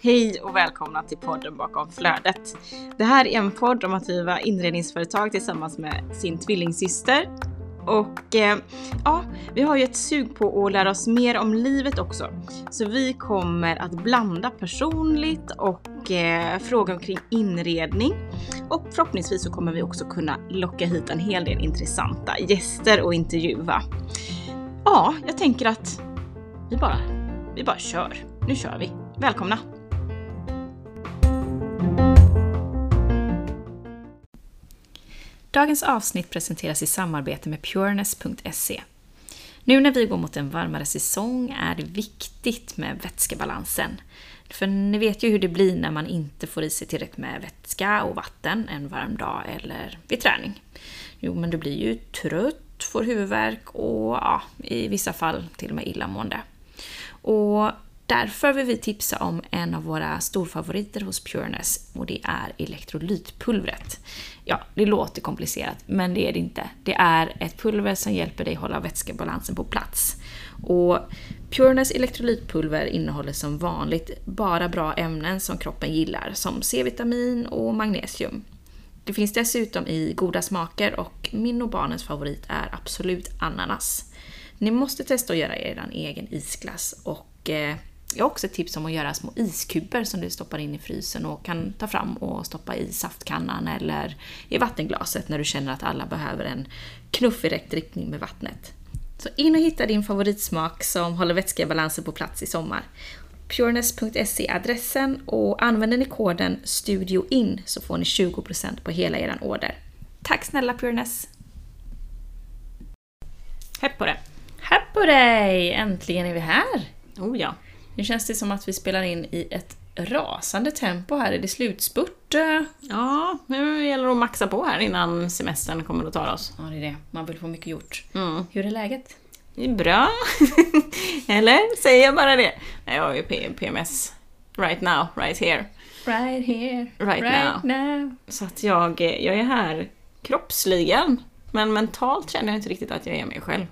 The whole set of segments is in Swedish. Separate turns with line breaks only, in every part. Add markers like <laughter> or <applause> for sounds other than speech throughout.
Hej och välkomna till podden bakom flödet. Det här är en podd om att driva inredningsföretag tillsammans med sin tvillingsyster. Och eh, ja, vi har ju ett sug på att lära oss mer om livet också. Så vi kommer att blanda personligt och eh, fråga omkring inredning. Och förhoppningsvis så kommer vi också kunna locka hit en hel del intressanta gäster och intervjua. Ja, jag tänker att vi bara, vi bara kör. Nu kör vi. Välkomna! Dagens avsnitt presenteras i samarbete med pureness.se. Nu när vi går mot en varmare säsong är det viktigt med vätskebalansen. För ni vet ju hur det blir när man inte får i sig tillräckligt med vätska och vatten en varm dag eller vid träning. Jo, men du blir ju trött, får huvudvärk och ja, i vissa fall till och med illamående. Och Därför vill vi tipsa om en av våra storfavoriter hos Pureness och det är elektrolytpulvret. Ja, det låter komplicerat, men det är det inte. Det är ett pulver som hjälper dig hålla vätskebalansen på plats. Och Pureness elektrolytpulver innehåller som vanligt bara bra ämnen som kroppen gillar, som C-vitamin och magnesium. Det finns dessutom i goda smaker och min och barnens favorit är absolut ananas. Ni måste testa att göra er egen isglass och eh, jag har också ett tips om att göra små iskuber som du stoppar in i frysen och kan ta fram och stoppa i saftkannan eller i vattenglaset när du känner att alla behöver en knuff i rätt riktning med vattnet. Så in och hitta din favoritsmak som håller vätskebalansen på plats i sommar. Pureness.se är adressen och använder ni koden STUDIOIN så får ni 20% på hela er order. Tack snälla Pureness!
Hepp på det!
Hepp på dig! Äntligen är vi här!
Oh ja!
Nu känns det som att vi spelar in i ett rasande tempo här. Är det slutspurt?
Ja, nu gäller det att maxa på här innan semestern kommer att ta oss.
Ja, det är det. Man vill få mycket gjort.
Mm.
Hur är läget?
Det är bra. <laughs> Eller? Säger jag bara det? Jag har ju PMS. Right now, right here.
Right here,
right,
right now. now.
Så att jag, jag är här kroppsligen. Men mentalt känner jag inte riktigt att jag är mig själv.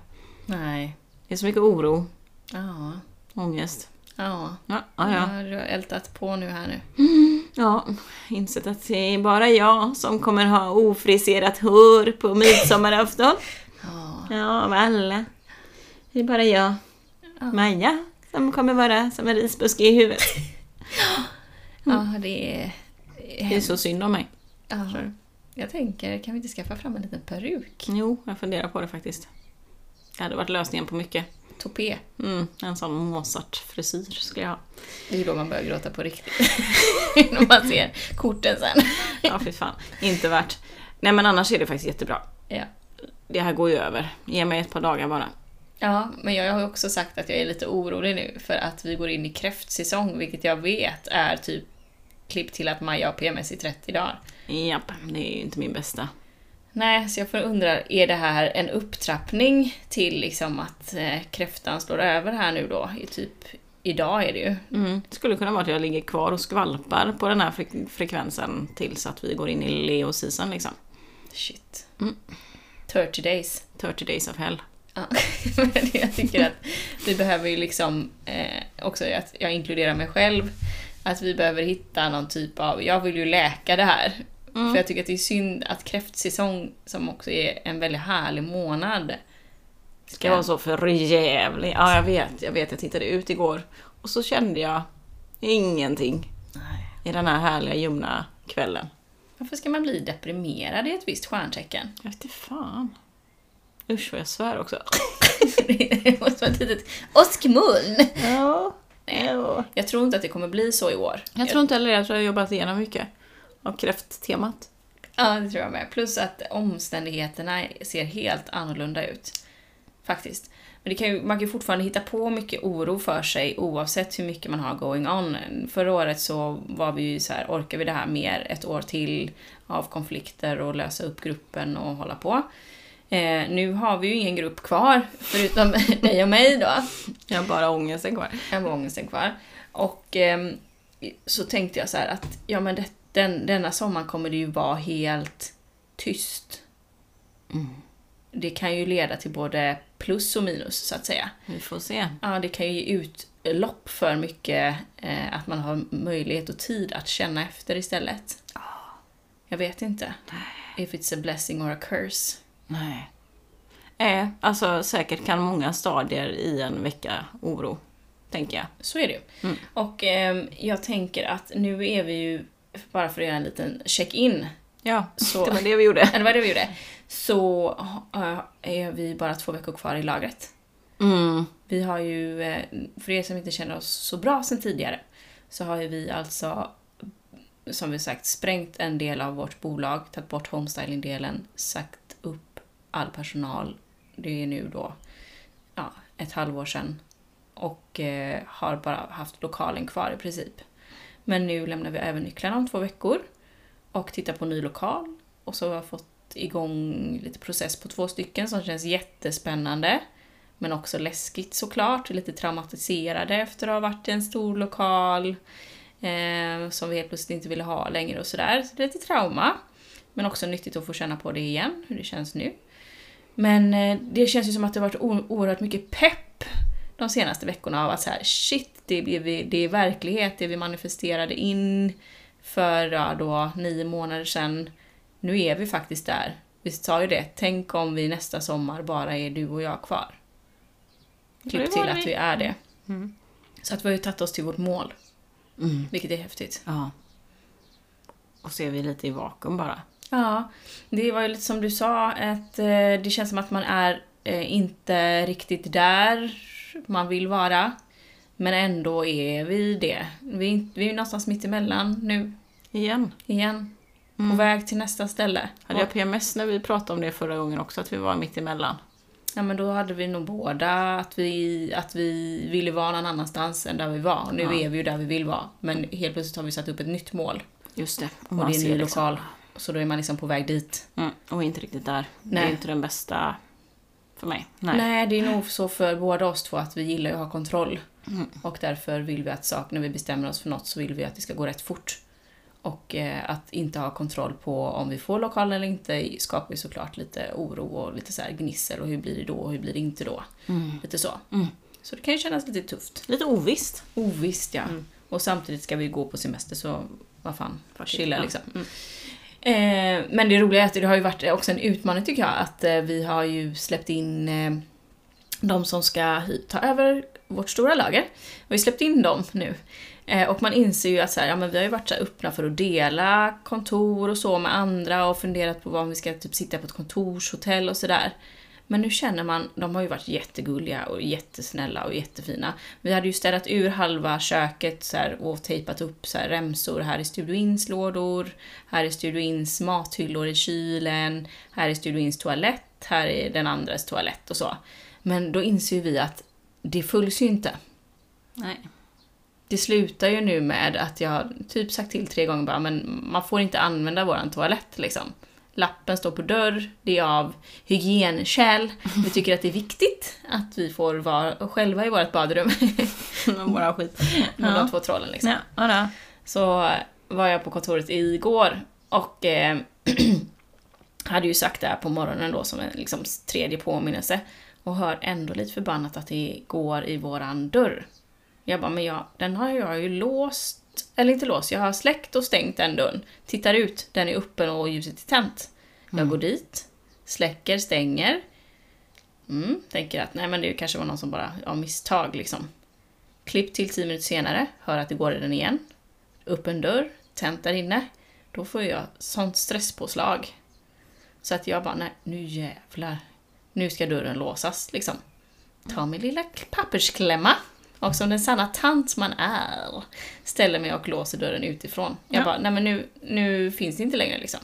Nej.
Det är så mycket oro.
Ja.
Ångest.
Ja.
Ja, ja, ja.
Du har ältat på nu här nu.
Ja, insett att det är bara jag som kommer ha ofriserat hår på midsommarafton. <laughs>
Ja.
Ja, av alla. Det är bara jag,
Ja.
Maja, som kommer vara som en risbuske i huvudet. <gasps>
Ja, det är...
Det är så synd om mig.
Ja. Jag tänker, kan vi inte skaffa fram en liten peruk?
Jo, jag funderar på det faktiskt. Det hade varit lösningen på mycket.
Topé.
Mm, en sån Mozart-frisyr skulle jag ha.
Det är då man börjar gråta på riktigt. <laughs> När man ser korten sen.
Ja, fy fan. Inte värt. Nej, men annars är det faktiskt jättebra.
Ja.
Det här går ju över. Ge mig ett par dagar bara.
Ja, men jag har ju också sagt att jag är lite orolig nu för att vi går in i kräftsäsong, vilket jag vet är typ klipp till att Maja har PMS i 30 dagar.
Japp, det är ju inte min bästa.
Nej, så jag får undra, är det här en upptrappning till liksom att eh, kräftan slår över här nu då? I typ, idag är det ju.
Mm. Det skulle kunna vara att jag ligger kvar och skvalpar på den här fre- frekvensen tills att vi går in i Leo season liksom.
Shit.
Mm.
30 days.
30 days of hell.
Ja, <laughs> men jag tycker att vi behöver ju liksom eh, också att jag inkluderar mig själv. Att vi behöver hitta någon typ av, jag vill ju läka det här.
Mm.
För jag tycker att det är synd att kräftsäsong, som också är en väldigt härlig månad,
Ska vara så för jävlig. Ja, jag vet. Jag vet, jag tittade ut igår. Och så kände jag ingenting
Nej.
i den här härliga ljumna kvällen.
Varför ska man bli deprimerad i ett visst stjärntecken?
Jag vet inte fan. Usch vad jag svär också. <laughs>
det måste vara ett litet åskmoln.
Ja.
Nej.
ja.
Jag tror inte att det kommer bli så i år.
Jag tror inte heller det. Jag tror jag har jobbat igenom mycket av kräfttemat.
Ja, det tror jag med. Plus att omständigheterna ser helt annorlunda ut. Faktiskt. Men det kan ju, man kan ju fortfarande hitta på mycket oro för sig oavsett hur mycket man har going on. Förra året så var vi ju så här, orkar vi det här mer ett år till av konflikter och lösa upp gruppen och hålla på. Eh, nu har vi ju ingen grupp kvar, förutom <laughs> dig och mig då.
Jag har bara ångesten kvar.
Jag har ångesten kvar. Och ehm, så tänkte jag så här att ja men det, den, denna sommar kommer det ju vara helt tyst. det kan ju leda till både plus och minus så att säga.
Vi får se.
Ja, det kan ju ge utlopp för mycket, eh, att man har möjlighet och tid att känna efter istället. Jag vet inte. If it's a blessing or a curse.
Nej. Eh, alltså säkert kan många stadier i en vecka oro, tänker jag.
Så är det ju.
Mm.
Och ehm, jag tänker att nu är vi ju, bara för att göra en liten check-in,
Ja,
Så-
det var det vi gjorde. <laughs>
eller vad det vi gjorde, så eh, är vi bara två veckor kvar i lagret.
Mm.
Vi har ju, eh, för er som inte känner oss så bra sen tidigare, så har ju vi alltså, som vi sagt, sprängt en del av vårt bolag, tagit bort homestyling-delen, sagt upp all personal. Det är nu då ja, ett halvår sedan. Och eh, har bara haft lokalen kvar i princip. Men nu lämnar vi över nycklarna om två veckor och tittar på ny lokal. Och så har jag fått igång lite process på två stycken som känns jättespännande. Men också läskigt såklart, lite traumatiserade efter att ha varit i en stor lokal. Eh, som vi helt plötsligt inte ville ha längre och sådär. Så det är lite trauma. Men också nyttigt att få känna på det igen, hur det känns nu. Men eh, det känns ju som att det har varit oerhört mycket pepp de senaste veckorna av att så här, shit, det, vi, det är verklighet, det vi manifesterade in för ja, då, nio månader sedan. Nu är vi faktiskt där. Vi sa ju det, tänk om vi nästa sommar bara är du och jag kvar. Klipp till att
vi-
vi är det.
Mm.
Så att vi har ju tagit oss till vårt mål,
Mm.
vilket är häftigt.
Ja. Och så är vi lite i vakuum bara.
Ja, det var ju lite som du sa, att eh, det känns som att man är eh, inte riktigt där man vill vara. Men ändå är vi det. Vi vi är någonstans mitt emellan nu,
Igen.
igen. På
Mm.
väg till nästa ställe.
Hade jag PMS när vi pratade om det förra gången också, att vi var mitt emellan?
Ja men då hade vi nog båda att vi, att vi ville vara någon annanstans än där vi var. Nu
Ja.
är vi ju där vi vill vara. Men helt plötsligt har vi satt upp ett nytt mål.
Just det.
Och det är en ny lokal. Så då är man liksom på väg dit.
Mm. Och inte riktigt där. Det
Nej.
är inte den bästa för mig. Nej.
Nej. det är nog så för båda oss två att vi gillar att ha kontroll.
Mm.
Och därför vill vi att saker, när vi bestämmer oss för något så vill vi att det ska gå rätt fort. Och eh, att inte ha kontroll på om vi får lokalen eller inte skapar ju såklart lite oro och lite så här gnissel och hur blir det då och hur blir det inte då.
Mm.
Lite så.
Mm.
Så det kan ju kännas lite tufft.
Lite ovisst.
Ovisst ja.
Mm.
Och samtidigt ska vi gå på semester så vad fan, chilla
ja.
liksom. Eh, men det roliga är att det har ju varit också en utmaning tycker jag att eh, vi har ju släppt in eh, de som ska ta över vårt stora lager. Vi har släppt in dem nu. Eh, och man inser ju att så här, ja, men vi har ju varit så här öppna för att dela kontor och så med andra och funderat på vad vi ska typ sitta på ett kontorshotell och sådär. Men nu känner man, de har ju varit jättegulliga och jättesnälla och jättefina. Vi hade ju städat ur halva köket så här, och tejpat upp så här, remsor. Här är Studio Ins lådor, här är Studio Ins mathyllor i kylen, här är Studio Ins toalett, här är den andras toalett och så. Men då inser vi att det fylls ju inte.
Nej.
Det slutar ju nu med att jag typ sagt till tre gånger bara, men man får inte använda våran toalett liksom. Lappen står på dörr, det är av hygienskäl. Vi tycker att det är viktigt att vi får vara själva i vårt badrum. <laughs>
Men bara skit.
Med
Ja.
de två trollen liksom.
Ja, ja.
Så var jag på kontoret igår och eh, <clears throat> hade ju sagt det här på morgonen då som en liksom, tredje påminnelse. Och hör ändå lite förbannat att det går i våran dörr. Jag bara, men jag, den har jag ju låst, eller inte låst, jag har släckt och stängt den dörren. Tittar ut, den är öppen och ljuset är tänt. Jag går dit, släcker, stänger. Mm, tänker att nej men det kanske var någon som bara, av misstag liksom. Klipp till tio minuter senare, hör att det går i den igen. Upp en dörr, tänt där inne. Då får jag sånt stresspåslag. Så att jag bara, nej nu jävlar. Nu ska dörren låsas liksom. Ta min lilla pappersklämma. Och som den sanna tant man är, ställer mig och låser dörren utifrån. Jag
Ja.
bara, nej men nu, nu finns det inte längre liksom.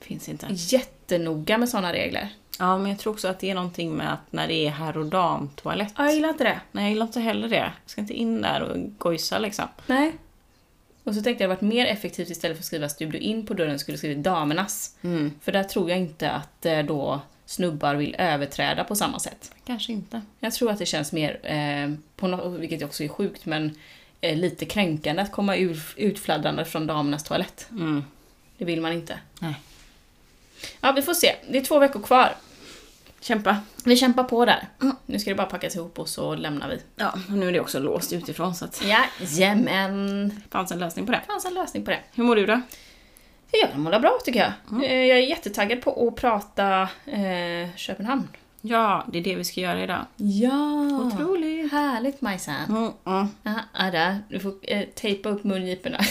Finns inte.
Jättenoga med såna regler.
Ja, men jag tror också att det är någonting med att när det är herr och damtoalett.
Ja, jag gillar inte det.
Nej, jag gillar inte heller det. Jag ska inte in där och gojsa liksom.
Nej. Och så tänkte jag det varit mer effektivt istället för att skriva studio in på dörren skulle skriva damernas.
Mm.
För där tror jag inte att eh, då snubbar vill överträda på samma sätt.
Kanske inte.
Jag tror att det känns mer, eh, på no- vilket också är sjukt, men eh, lite kränkande att komma ur, utfladdrande från damernas toalett.
Mm.
Det vill man inte.
Nej.
Ja, vi får se. Det är två veckor kvar.
Kämpa.
Vi kämpar på där. Nu ska det bara packas ihop och så lämnar vi.
Ja, och nu är det också låst utifrån så att
Jajamän.
det fanns en lösning på det.
Det fanns en lösning på det.
Hur mår du då?
Jag mår bra tycker jag. Eh, Jag är jättetaggad på att prata eh, Köpenhamn.
Ja, det är det vi ska göra idag.
Ja!
Otroligt.
Härligt Majsan.
Mm, mm.
Ja, ja, där. Du får eh, tejpa upp mungiporna. <laughs>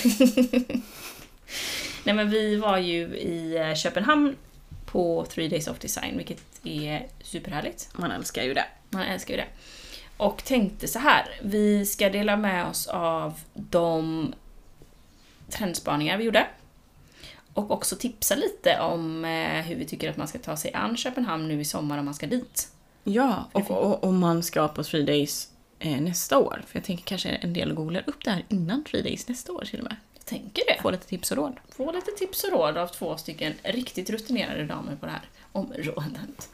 Nej men vi var ju i eh, Köpenhamn på Three Days of Design, vilket är superhärligt.
Man älskar ju det.
Man älskar ju det. Och tänkte så här, vi ska dela med oss av de trendspaningar vi gjorde. Och också tipsa lite om eh, hur vi tycker att man ska ta sig an Köpenhamn nu i sommar om man ska dit.
Ja, och, om man ska på Three Days eh, nästa år. För jag tänker kanske en del googlar upp det här innan Three Days nästa år till och med.
Jag tänker det.
Få lite tips och råd.
Få lite tips och råd av två stycken riktigt rutinerade damer på det här området.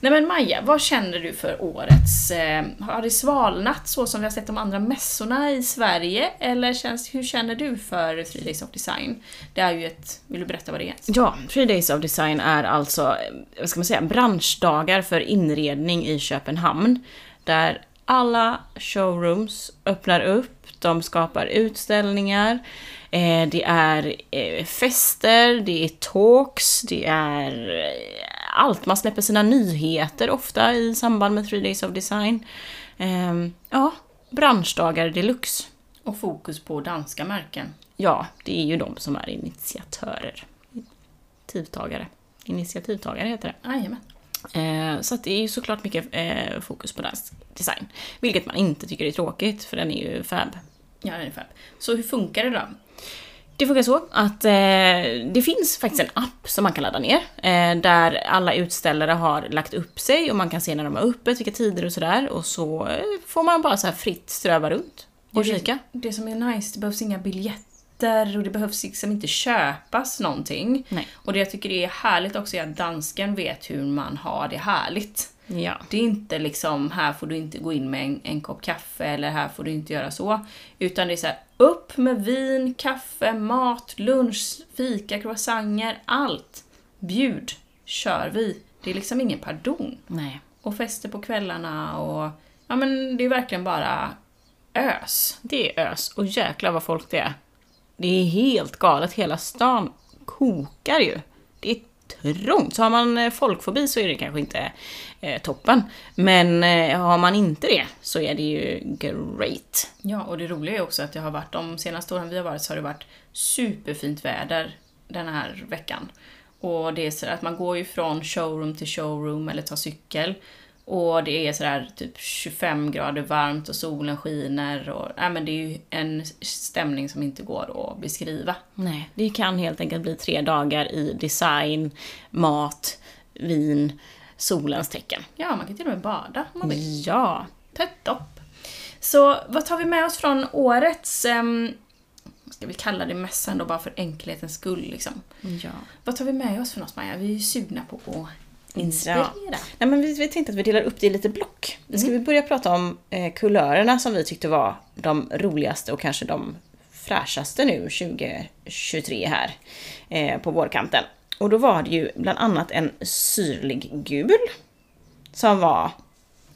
Nej men Maja, vad känner du för årets... Eh, har det svalnat så som vi har sett de andra mässorna i Sverige? Eller känns, hur känner du för Three Days of Design? Det är ju ett... Vill du berätta vad det är?
Ja, Three Days of Design är alltså, eh, vad ska man säga, branschdagar för inredning i Köpenhamn. Där alla showrooms öppnar upp, de skapar utställningar, eh, det är eh, fester, det är talks, det är eh, allt. Man släpper sina nyheter ofta i samband med Three Days of Design. Ehm, ja, branschdagar deluxe.
Och fokus på danska märken.
Ja, det är ju de som är initiatörer. Initiativtagare. Initiativtagare heter det.
Jajamän.
Eh, så att det är ju såklart mycket eh, fokus på dansk design. Vilket man inte tycker är tråkigt, för den är ju fab.
Ja, den är fab. Så hur funkar det då?
Det funkar så att eh, det finns faktiskt en app som man kan ladda ner. Eh, där alla utställare har lagt upp sig och man kan se när de har öppet, vilka tider och sådär. Och så eh, får man bara så här fritt ströva runt och
Det-
kika.
Det som är nice, det behövs inga biljetter och det behövs liksom inte köpas någonting.
Nej.
Och det jag tycker är härligt också är att dansken vet hur man har det härligt.
Ja.
Det är inte liksom, här får du inte gå in med en, en kopp kaffe eller här får du inte göra så. Utan det är så här, upp med vin, kaffe, mat, lunch, fika, croissanter, allt. Bjud, kör vi. Det är liksom ingen pardon.
Nej.
Och fester på kvällarna och... Ja men det är verkligen bara ös.
Det är ös. Och jäklar vad folk det är. Det är helt galet. Hela stan kokar ju. Det är trångt. Så har man eh, folkfobi så är det kanske inte eh, toppen. Men eh, har man inte det så är det ju great.
Ja, och det roliga är också att det har varit, de senaste åren vi har varit så har det varit superfint väder den här veckan. Och det är så att man går ju från showroom till showroom eller tar cykel. Och det är sådär typ 25 grader varmt och solen skiner och nej, men det är ju en stämning som inte går att beskriva.
Nej, det kan helt enkelt bli tre dagar i design, mat, vin, solens tecken.
Ja, man kan till och med bada om man vill.
Ja.
Topp. Så vad tar vi med oss från årets, um, ska vi kalla det mässan då bara för enkelhetens skull liksom.
ja.
Vad tar vi med oss för något Maja? Vi är ju sugna på att inspirera.
Nej, men vi, vi tänkte att vi delar upp det i lite block. Ska vi börja prata om eh, kulörerna som vi tyckte var de roligaste och kanske de fräschaste nu 2023 här eh, på vårkanten. Och då var det ju bland annat en syrlig gul som var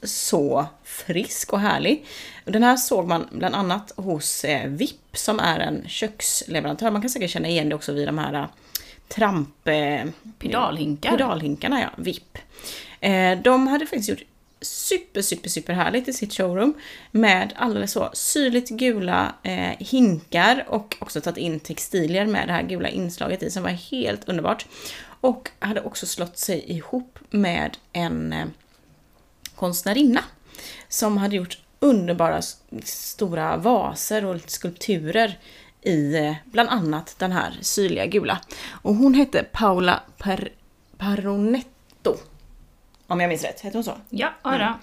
så frisk och härlig. Den här såg man bland annat hos eh, VIP som är en köksleverantör. Man kan säkert känna igen det också vid de här eh, tramp... Eh,
Pedalhinkar.
Pedalhinkarna ja, VIP. Eh, de hade faktiskt gjort super, super, super härligt i sitt showroom med alldeles så syrligt gula eh, hinkar och också tagit in textilier med det här gula inslaget i som var helt underbart. Och hade också slått sig ihop med en eh, konstnärinna som hade gjort underbara stora vaser och skulpturer i eh, bland annat den här syrliga gula. Och hon hette Paula per Paronetto. Om jag minns rätt, heter hon så?
Ja, ja.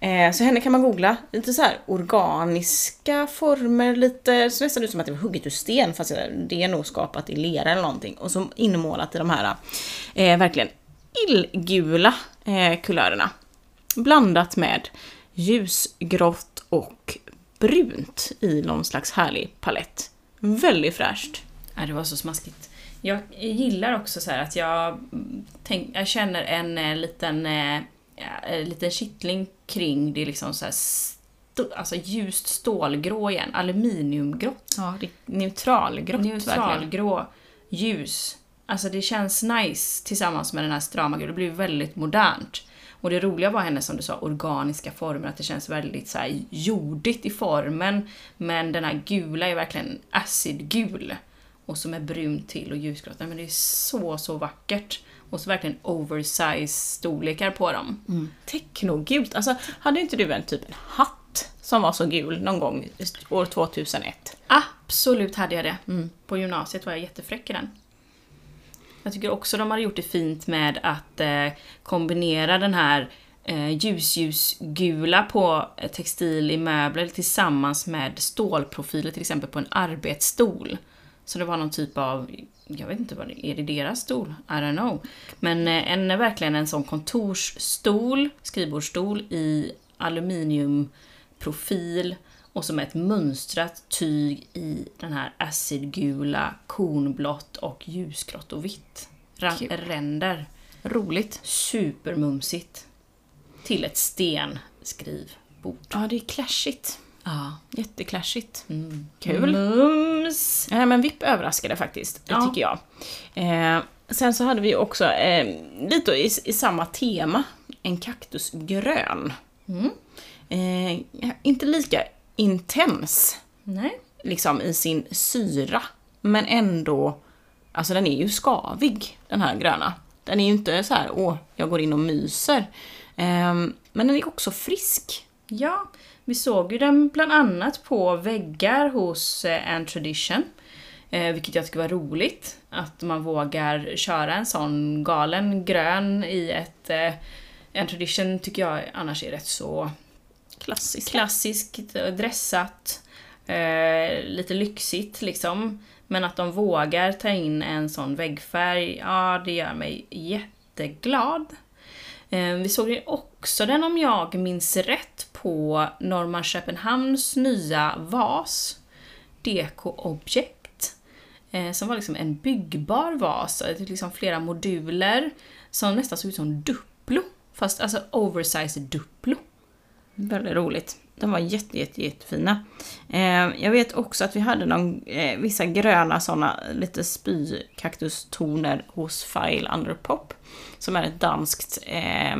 Eh, så henne kan man googla. Lite så här organiska former, lite så nästan ut som att det var hugget ur sten fast det är nog skapat i lera eller någonting. Och så inmålat i de här eh, verkligen illgula eh, kulörerna. Blandat med ljusgrått och brunt i någon slags härlig palett. Väldigt fräscht.
ja. Det var så smaskigt. Jag gillar också så att jag, tänk, jag känner en eh, liten eh, en liten kittling kring det liksom så här alltså ljust stålgrå igen. Aluminiumgrått.
Ja, neutralgrått.
Neutralgrå ljus. Alltså det känns nice tillsammans med den här strama gula. Det blir väldigt modernt. Och det roliga var hennes, som du sa, organiska former. Att det känns väldigt så här jordigt i formen. Men den här gula är verkligen acidgul. Och som är brunt till och ljusgrått. Men det är så, så vackert. Och så verkligen oversize storlekar på dem.
Mm. Technogult. Alltså, hade inte du en typ en hatt som var så gul någon gång år 2001?
Absolut hade jag det. På gymnasiet var jag jättefräck i den. Jag tycker också de har gjort det fint med att eh, kombinera den här eh, ljusljusgula på eh, textil i möbler tillsammans med stålprofiler till exempel på en arbetsstol. Så det var någon typ av, jag vet inte vad det är, är det deras stol? I don't know. Men eh, en, verkligen en sån kontorsstol, skrivbordsstol i aluminiumprofil och som ett mönstrat tyg i den här acidgula, kornblått och ljusgrått och vitt. Ra- ränder.
Roligt.
Supermumsigt. Till ett stenskrivbord.
Ja, det är clashigt.
Ja.
Jätteclashigt.
Mm.
Kul.
Mums!
Nej men VIP överraskade faktiskt, det
Ja.
tycker jag. Eh, sen så hade vi också eh, lite i, i samma tema, en kaktusgrön.
Mm.
Eh, inte lika intens
Nej.
liksom i sin syra, men ändå, alltså den är ju skavig den här gröna. Den är ju inte så här, åh, jag går in och myser. Eh, men den är också frisk.
Ja, vi såg ju den bland annat på väggar hos eh, tradition. Eh, vilket jag tycker var roligt. Att man vågar köra en sån galen grön i ett... Eh, en tradition tycker jag annars är rätt så
Klassisk.
klassiskt, eh, dressat, eh, lite lyxigt liksom. Men att de vågar ta in en sån väggfärg, ja det gör mig jätteglad. Eh, vi såg ju också den, om jag minns rätt, på Norman Köpenhamns nya vas, Deco Object. Eh, som var liksom en byggbar vas, liksom flera moduler som nästan såg ut som Duplo. Fast alltså oversized Duplo.
Väldigt roligt. De var jätte, jätte, jättefina. Eh, jag vet också att vi hade någon, eh, vissa gröna sådana, lite spykaktustoner hos File Underpop. Som är ett danskt eh,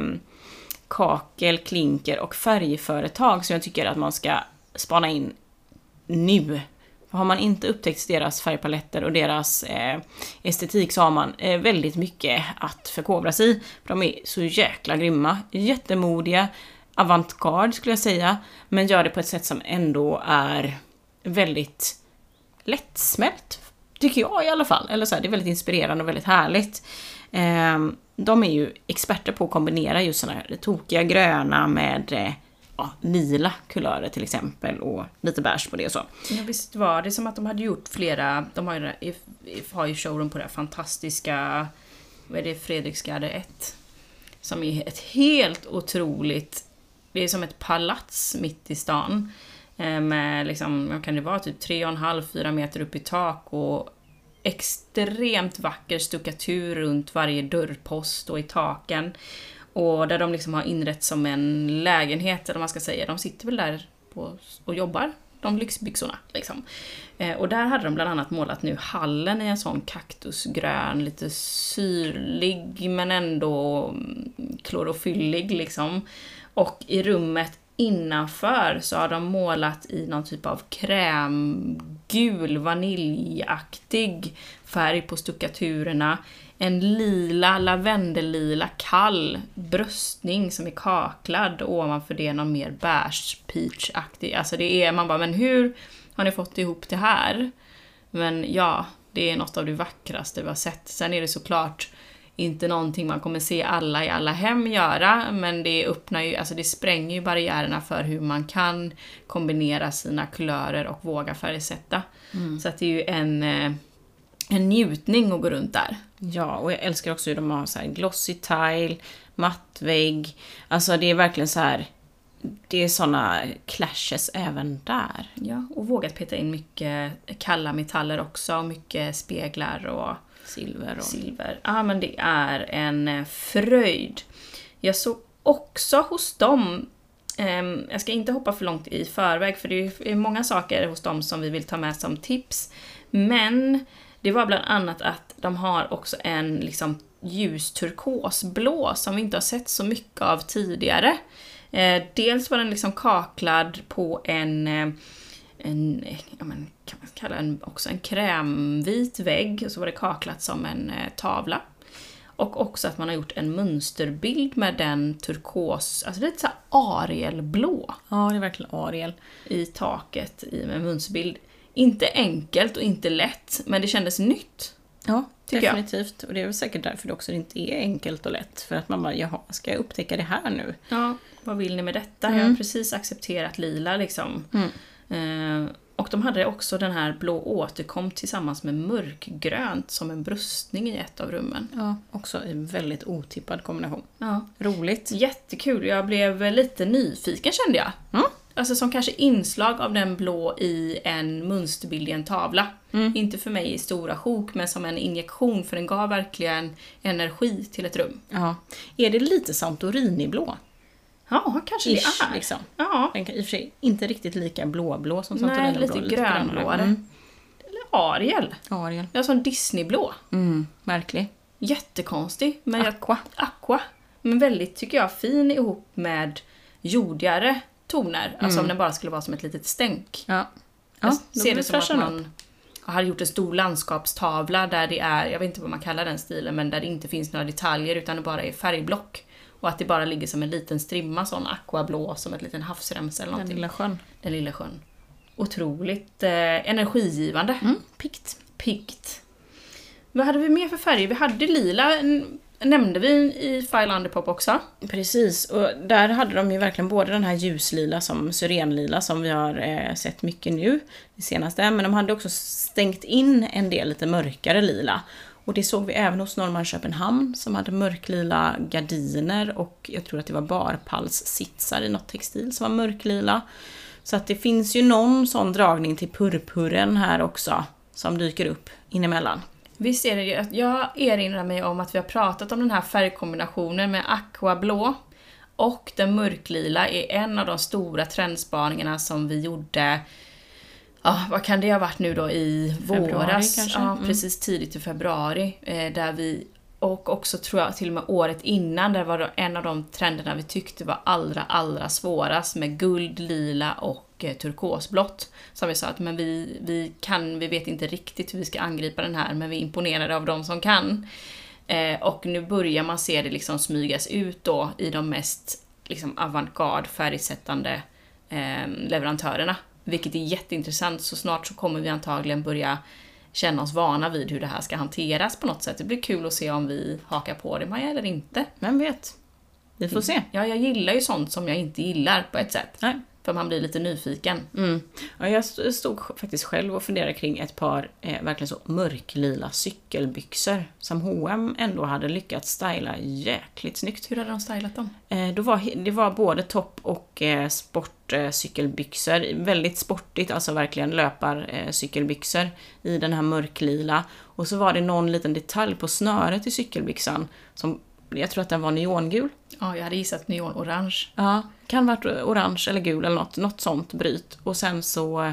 kakel, klinker och färgföretag som jag tycker att man ska spana in nu. Har man inte upptäckt deras färgpaletter och deras eh, estetik så har man eh, väldigt mycket att förkovra sig i. De är så jäkla grymma, jättemodiga, avantgarde skulle jag säga, men gör det på ett sätt som ändå är väldigt lättsmält. Tycker jag i alla fall. Eller så här, det är väldigt inspirerande och väldigt härligt. Ehm, de är ju experter på att kombinera just såna här tokiga gröna med eh, ja, lila kulörer till exempel och lite beige på det och så.
Ja, visst var det som att de hade gjort flera, de har ju, har ju showroom på det här fantastiska, vad är det, Fredriksgarde 1. Som är ett helt otroligt, det är som ett palats mitt i stan. Eh, med liksom, vad kan det vara, typ 3,5-4 meter upp i tak och extremt vacker stuckatur runt varje dörrpost och i taken. Och där de liksom har inrett som en lägenhet, eller vad man ska säga. De sitter väl där på, och jobbar, de lyxbyxorna. Liksom. Eh, och där hade de bland annat målat nu hallen i en sån kaktusgrön, lite syrlig men ändå mm, klorofyllig liksom. Och i rummet innanför så har de målat i någon typ av krämgul, vaniljaktig färg på stuckaturerna. En lila, lavendellila kall bröstning som är kaklad och ovanför det någon mer beige peach-aktig. Alltså det är, man bara, men hur har ni fått ihop det här? Men ja, det är något av det vackraste vi har sett. Sen är det såklart inte någonting man kommer se alla i alla hem göra, men det öppnar ju, alltså det spränger ju barriärerna för hur man kan kombinera sina kulörer och våga färgsätta. Så att det är ju en, eh, en njutning att gå runt där.
Ja, och jag älskar också hur de har så här glossy tile, matt vägg. Alltså det är verkligen så här. Det är såna clashes även där.
Ja, och vågat peta in mycket kalla metaller också, och mycket speglar och
Silver och...
silver. Ja, men det är en eh, fröjd. Jag såg också hos dem, ehm, jag ska inte hoppa för långt i förväg för det är många saker hos dem som vi vill ta med som tips. Men det var bland annat att de har också en liksom ljus turkosblå som vi inte har sett så mycket av tidigare. Eh, dels var den liksom kaklad på en, eh, en ja, men, kan man kalla den också en krämvit vägg, och så var det kaklat som en eh, tavla. Och också att man har gjort en mönsterbild med den turkos, alltså lite såhär arielblå
Ja, det är verkligen Ariel.
i taket i med mönsterbild. Inte enkelt och inte lätt, men det kändes nytt.
Ja,
Tycker jag.
definitivt. Och det är väl säkert därför det också inte är enkelt och lätt. För att man bara, jaha, ska jag upptäcka det här nu?
Ja, vad vill ni med detta?
Mm.
Jag har precis accepterat lila liksom. Eh, och de hade också den här blå återkom tillsammans med mörkgrönt som en bröstning i ett av rummen.
Ja, också en väldigt otippad kombination.
Ja.
Roligt.
Jättekul, jag blev lite nyfiken kände jag.
Mm.
Alltså som kanske inslag av den blå i en mönsterbild i en tavla.
Mm.
Inte för mig i stora sjok, men som en injektion för den gav verkligen energi till ett rum.
Ja. Är det lite Santorini-blå?
Ja, kanske
Ish,
det är.
liksom.
Ja,
Den kan i och för sig inte riktigt lika blåblå som
Nej,
Santorini-blå.
lite grönblåare.
Mm.
eller Ariel.
Ariel.
Ja, som Disneyblå.
Mm, märklig.
Jättekonstig. Men jag,
Aqua.
aqua. Men väldigt, tycker jag, fin ihop med jordigare toner. Alltså om den bara skulle vara som ett litet stänk.
Ja.
Jag
Ja, då
ser det som att
fräschare upp.
man hade gjort en stor landskapstavla där det är, jag vet inte vad man kallar den stilen, men där det inte finns några detaljer utan det bara är färgblock. Och att det bara ligger som en liten strimma sån aquablå, som ett liten havsremsa eller
Den
någonting.
lilla sjön.
Den lilla sjön. Otroligt eh, energigivande.
Mm, pikt.
Piggt. Vad hade vi mer för färger? Vi hade lila, nämnde vi i File Underpop också.
Precis, och där hade de ju verkligen både den här ljuslila som syrenlila som vi har eh, sett mycket nu, det senaste, men de hade också stängt in en del lite mörkare lila. Och det såg vi även hos Norrmalm Köpenhamn som hade mörklila gardiner och jag tror att det var barpalssitsar i något textil som var mörklila. Så att det finns ju någon sån dragning till purpuren här också som dyker upp inemellan.
Visst är det ju jag erinrar mig om att vi har pratat om den här färgkombinationen med aquablå och den mörklila är en av de stora trendspaningarna som vi gjorde Ja, vad kan det ha varit nu då i
Februari
våras?
kanske?
Ja,
Mm.
precis tidigt i februari. Eh, där vi, och också tror jag till och med året innan, där var det en av de trenderna vi tyckte var allra, allra svårast med guld, lila och eh, turkosblått. Som vi sa att men vi, vi kan, vi vet inte riktigt hur vi ska angripa den här, men vi är imponerade av de som kan. Eh, och nu börjar man se det liksom smygas ut då i de mest liksom avantgarde färgsättande leverantörerna. Vilket är jätteintressant, så snart så kommer vi antagligen börja känna oss vana vid hur det här ska hanteras på något sätt. Det blir kul att se om vi hakar på det Maja eller inte.
Vem vet? Vi får se.
Ja, jag gillar ju sånt som jag inte gillar på ett sätt.
Nej.
För man blir lite nyfiken.
Mm. Ja, jag st- stod faktiskt själv och funderade kring ett par eh, verkligen så mörklila cykelbyxor som H&M ändå hade lyckats styla jäkligt snyggt.
Hur hade de stylat dem?
Eh, då var, det var både topp och eh, sportcykelbyxor. Eh. Väldigt sportigt, alltså verkligen löparcykelbyxor eh, i den här mörklila. Och så var det någon liten detalj på snöret i cykelbyxan som jag tror att den var neongul.
Ja, jag hade gissat neonorange.
Ja, kan varit orange eller gul eller något, något sånt bryt. Och sen så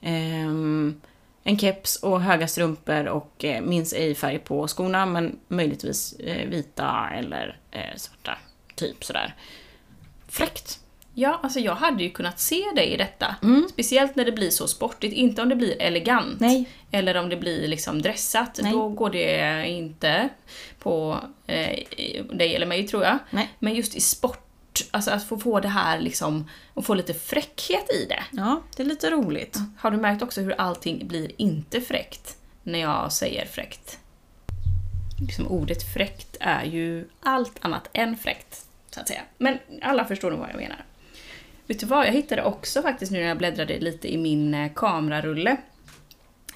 ehm, en keps och höga strumpor och eh, minns ej färg på skorna men möjligtvis eh, vita eller eh, svarta. Typ sådär. Fräckt.
Ja, alltså jag hade ju kunnat se dig i detta.
Mm.
Speciellt när det blir så sportigt. Inte om det blir elegant.
Nej.
Eller om det blir liksom dressat.
Nej.
Då går det inte på eh, dig eller mig tror jag.
Nej.
Men just i sport, alltså att få få det här liksom, och få lite fräckhet i det.
Ja, det är lite roligt.
Har du märkt också hur allting blir inte fräckt när jag säger fräckt? Liksom ordet fräckt är ju allt annat än fräckt, så att säga. Men alla förstår nog vad jag menar. Vet du vad, jag hittade också faktiskt nu när jag bläddrade lite i min eh, kamerarulle.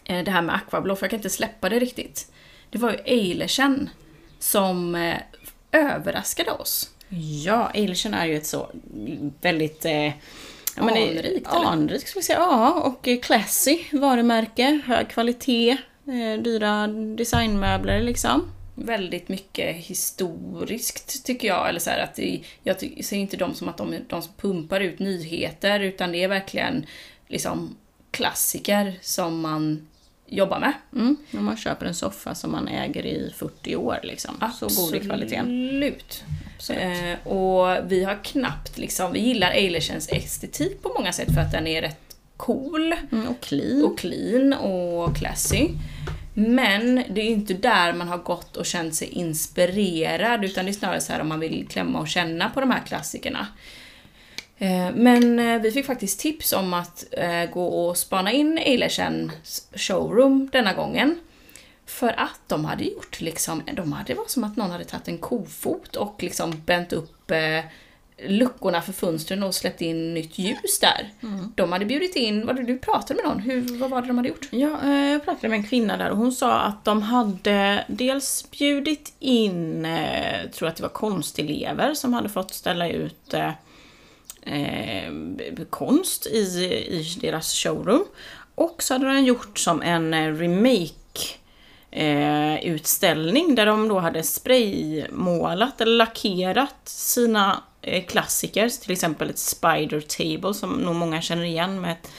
Eh, det här med aquablå, för jag kan inte släppa det riktigt. Det var ju Eilersen som eh, överraskade oss.
Ja, Eilchen är ju ett så väldigt... Eh,
Anrikt?
Anrikt skulle jag säga, ja. Och classy varumärke, hög kvalitet, eh, dyra designmöbler liksom.
Väldigt mycket historiskt tycker jag. Eller så här, att det, jag ser inte dem som att de, de som pumpar ut nyheter utan det är verkligen liksom klassiker som man jobbar med.
Mm. Om man köper en soffa som man äger i 40 år liksom. Så god är kvaliteten.
Absolut.
Absolut.
Eh, och vi har knappt liksom, vi gillar Eilertsens estetik på många sätt för att den är rätt cool
Mm, och clean.
och clean och classy. Men det är ju inte där man har gått och känt sig inspirerad utan det är snarare så här om man vill klämma och känna på de här klassikerna. Eh, men eh, vi fick faktiskt tips om att eh, gå och spana in Eilertsens showroom denna gången. För att de hade gjort liksom, de hade, det var som att någon hade tagit en kofot och liksom bänt upp eh, luckorna för fönstren och släppt in nytt ljus där. De hade bjudit in, vad du pratade med någon, Hur, vad var det de hade gjort?
Ja, eh, jag pratade med en kvinna där och hon sa att de hade dels bjudit in, eh, tror att det var konstelever som hade fått ställa ut eh, eh, konst i, i deras showroom. Och så hade de gjort som en remake eh, utställning där de då hade spraymålat eller lackerat sina Eh, klassiker, till exempel ett spider table som nog många känner igen med ett,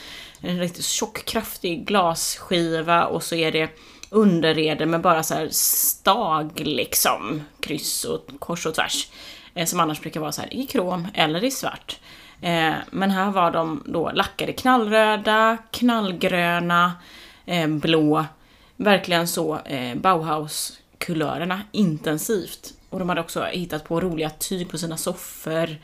en riktigt tjock kraftig glasskiva och så är det underrede med bara så här stag liksom, kryss och kors och tvärs. Eh, som annars brukar vara så här i krom eller i svart. Eh, men här var de då lackade knallröda, knallgröna, blå. Verkligen så Bauhaus-kulörerna intensivt. Och de hade också hittat på roliga tyg på sina soffor.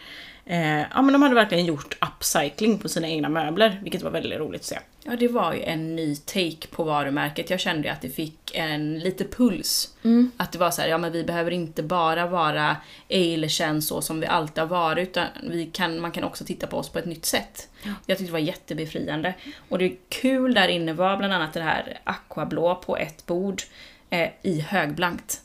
Eh, ja men de hade verkligen gjort upcycling på sina egna möbler, vilket var väldigt roligt att se.
Ja, det var ju en ny take på varumärket. Jag kände att det fick en lite puls. Att det var så här, ja men vi behöver inte bara vara Eilertsen så som vi alltid har varit, utan vi kan, man kan också titta på oss på ett nytt sätt. Jag tyckte det var jättebefriande. Och det kul där inne var bland annat det här aquablå på ett bord eh, i högblankt.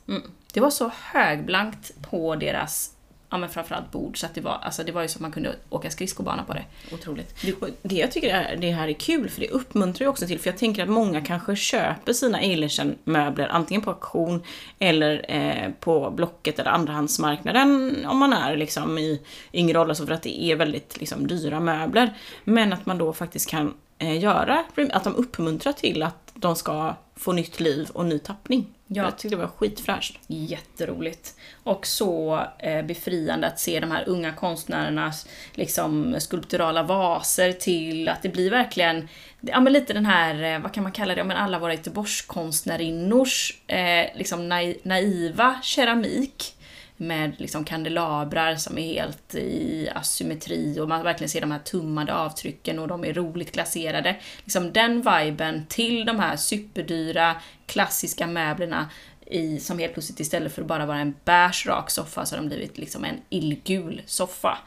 Det var så högblankt på deras, ja men framförallt bord, så att det var, alltså det var ju så att man kunde åka skridskobana på det.
Otroligt. Och Det jag tycker är, det här är kul, för det uppmuntrar ju också till, för jag tänker att många kanske köper sina Eilertsen-möbler antingen på auktion eller eh, på Blocket eller andrahandsmarknaden om man är liksom i yngre ålder, så för att det är väldigt liksom, dyra möbler. Men att man då faktiskt kan eh, göra, att de uppmuntrar till att de ska få nytt liv och ny tappning.
Ja.
Jag tyckte det var skitfräscht.
Jätteroligt. Och så eh, befriande att se de här unga konstnärernas liksom, skulpturala vaser till att det blir verkligen ja, men lite den här, eh, vad kan man kalla det, ja, men alla våra Göteborgskonstnärinnors eh, liksom nai- naiva keramik med liksom kandelabrar som är helt i asymmetri och man verkligen ser de här tummade avtrycken och de är roligt glaserade. Liksom den viben till de här superdyra klassiska möblerna i, som helt plötsligt istället för att bara vara en beige rak soffa så har de blivit liksom en illgul soffa.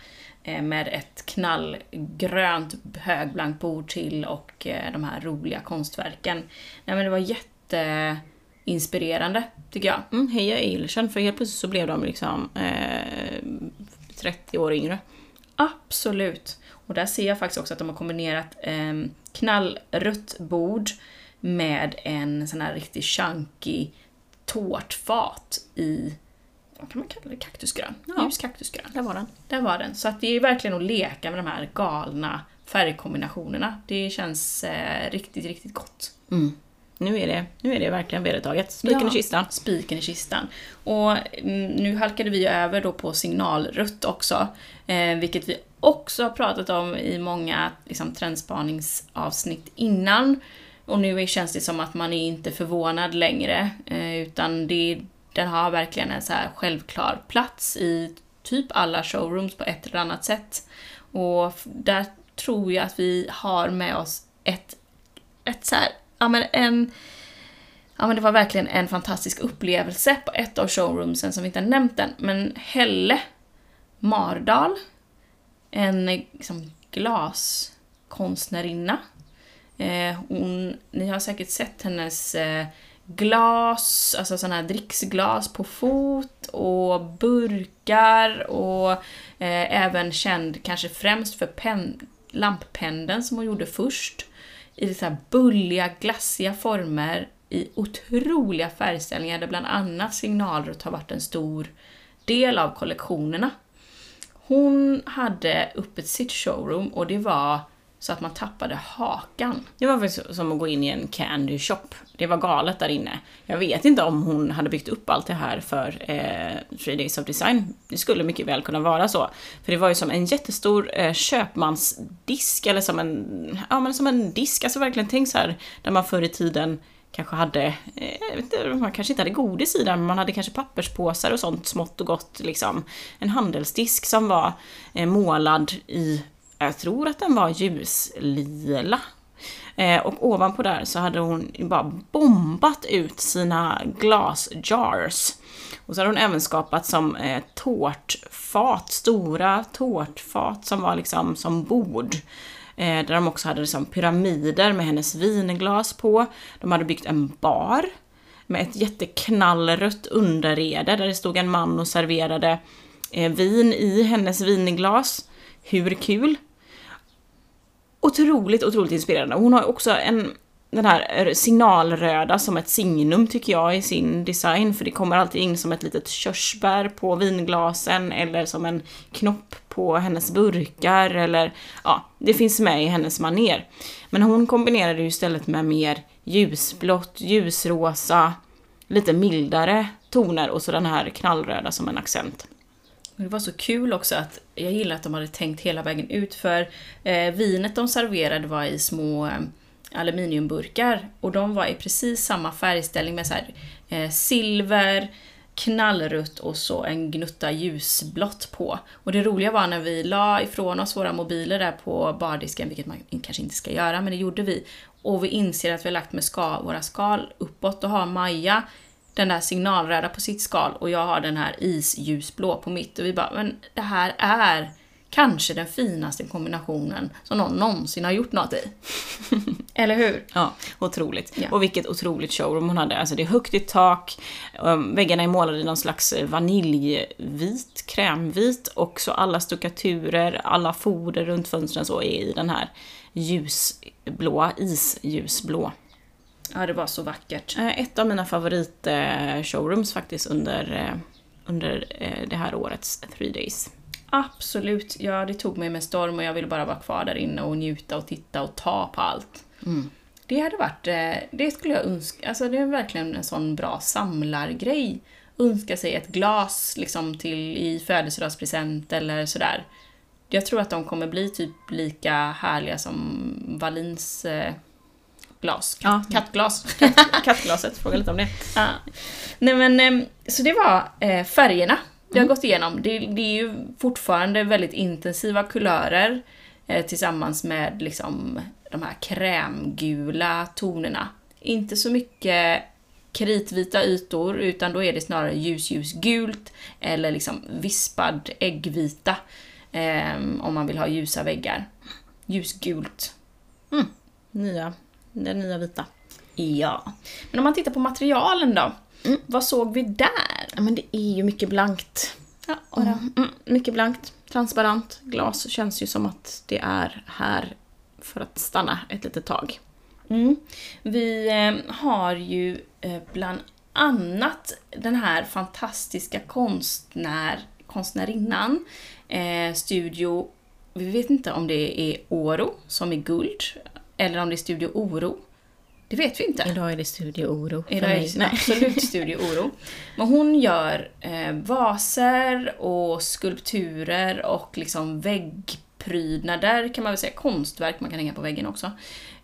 Eh, med ett knallgrönt högblankt bord till och eh, de här roliga konstverken. Nej men det var jätteinspirerande, tycker jag.
Mm, heja Eilertsen, för helt plötsligt så blev de liksom eh, 30 år yngre.
Absolut. Och där ser jag faktiskt också att de har kombinerat eh, knallrött bord med en sån här riktigt chunky tårtfat i, vad kan man kalla det, kaktusgrön?
Ja.
Ljus kaktusgrön.
Där var den.
Där var den. Så att det är verkligen att leka med de här galna färgkombinationerna. Det känns eh, riktigt, riktigt gott.
Mm. Nu, är det, nu är det verkligen vedertaget. Spiken
Ja.
i kistan.
Spiken i kistan. Och mm, nu halkade vi över då på signalrött också, eh, vilket vi också har pratat om i många liksom, trendspaningsavsnitt innan. Och nu känns det som att man är inte förvånad längre, eh, utan det, den har verkligen en så här självklar plats i typ alla showrooms på ett eller annat sätt. Och där tror jag att vi har med oss ett, ett så här, ja men en Ja men det var verkligen en fantastisk upplevelse på ett av showroomsen som vi inte har nämnt än. Men Helle Mardal, en liksom, glaskonstnärinna. Eh, hon, ni har säkert sett hennes eh, glas, alltså sådana här dricksglas på fot och burkar och eh, även känd kanske främst för pen, lamppendeln som hon gjorde först. I så här bulliga, glassiga former i otroliga färgställningar där bland annat signalrött har varit en stor del av kollektionerna. Hon hade öppet sitt showroom och det var så att man tappade hakan.
Det var faktiskt som att gå in i en candy shop. Det var galet där inne. Jag vet inte om hon hade byggt upp allt det här för eh, Three Days of Design. Det skulle mycket väl kunna vara så. För det var ju som en jättestor eh, köpmansdisk, eller som en, ja, men som en disk. Alltså verkligen tänk så här, där man förr i tiden kanske hade, eh, jag vet inte, man kanske inte hade godis i den, men man hade kanske papperspåsar och sånt smått och gott liksom. En handelsdisk som var eh, målad i jag tror att den var ljuslila. Eh, och ovanpå där så hade hon bara bombat ut sina glasjars. Och så hade hon även skapat som eh, tårtfat, stora tårtfat som var liksom som bord. Eh, där de också hade liksom pyramider med hennes vinglas på. De hade byggt en bar med ett jätteknallrött underrede där det stod en man och serverade eh, vin i hennes vinglas. Hur kul? Otroligt, otroligt inspirerande. Hon har också en den här eh, signalröda som ett signum tycker jag i sin design för det kommer alltid in som ett litet körsbär på vinglasen eller som en knopp på hennes burkar eller ja, det finns med i hennes maner. Men hon kombinerar det istället med mer ljusblått, ljusrosa, lite mildare toner och så den här knallröda som en accent.
Det var så kul också att jag gillar att de hade tänkt hela vägen ut för eh, vinet de serverade var i små eh, aluminiumburkar och de var i precis samma färgställning med så här, eh, silver, knallrött och så en gnutta ljusblått på. Och det roliga var när vi la ifrån oss våra mobiler där på bardisken, vilket man kanske inte ska göra, men det gjorde vi. Och vi inser att vi har lagt med ska, våra skal uppåt och har Maja den där signalröda på sitt skal och jag har den här isljusblå på mitt. Och vi bara, men det här är kanske den finaste kombinationen som någon någonsin har gjort något i. <laughs> Eller hur?
Ja, otroligt. Ja. Och vilket otroligt showroom hon hade. Alltså det är högt i tak, um, väggarna är målade i någon slags vaniljvit, krämvit och så alla stuckaturer, alla foder runt fönstren så är i den här ljusblå, isljusblå.
Ja, det var så vackert.
Eh, ett av mina favorit-showrooms faktiskt under, eh, under eh, det här årets Three Days.
Absolut, ja det tog mig med storm och jag ville bara vara kvar där inne och njuta och titta och ta på allt. Mm. Det hade varit, det skulle jag önska, alltså det är verkligen en sån bra samlargrej. Önska sig ett glas liksom till i födelsedagspresent eller sådär. Jag tror att de kommer bli typ lika härliga som Valins glas.
Ja. Kattglas. kattglaset, fråga lite om det. <laughs>
Ja. Nej men, ehm, så det var eh, färgerna vi har mm. gått igenom. Det, det, är ju fortfarande väldigt intensiva kulörer eh, tillsammans med liksom de här krämgula tonerna. Inte så mycket kritvita ytor, utan då är det snarare ljus-ljusgult eller liksom vispad äggvita eh, om man vill ha ljusa väggar. Ljusgult.
Mm. Nya den nya vita.
Ja. Men om man tittar på materialen då? Mm. Vad såg vi där?
Ja, men det är ju mycket blankt.
Ja, och
mm, mm, mycket blankt. Transparent. Glas känns ju som att det är här för att stanna ett litet tag.
Mm. Vi eh, har ju eh, bland annat den här fantastiska konstnär, konstnärinnan, eh, Studio, vi vet inte om det är Oro som är guld, eller om det är Studio Oro. Det vet vi inte.
Idag är det Studio Oro
Idag mig. är det absolut <laughs> Studio Oro. Men hon gör eh, vaser och skulpturer och liksom väggprydnader kan man väl säga, konstverk man kan hänga på väggen också.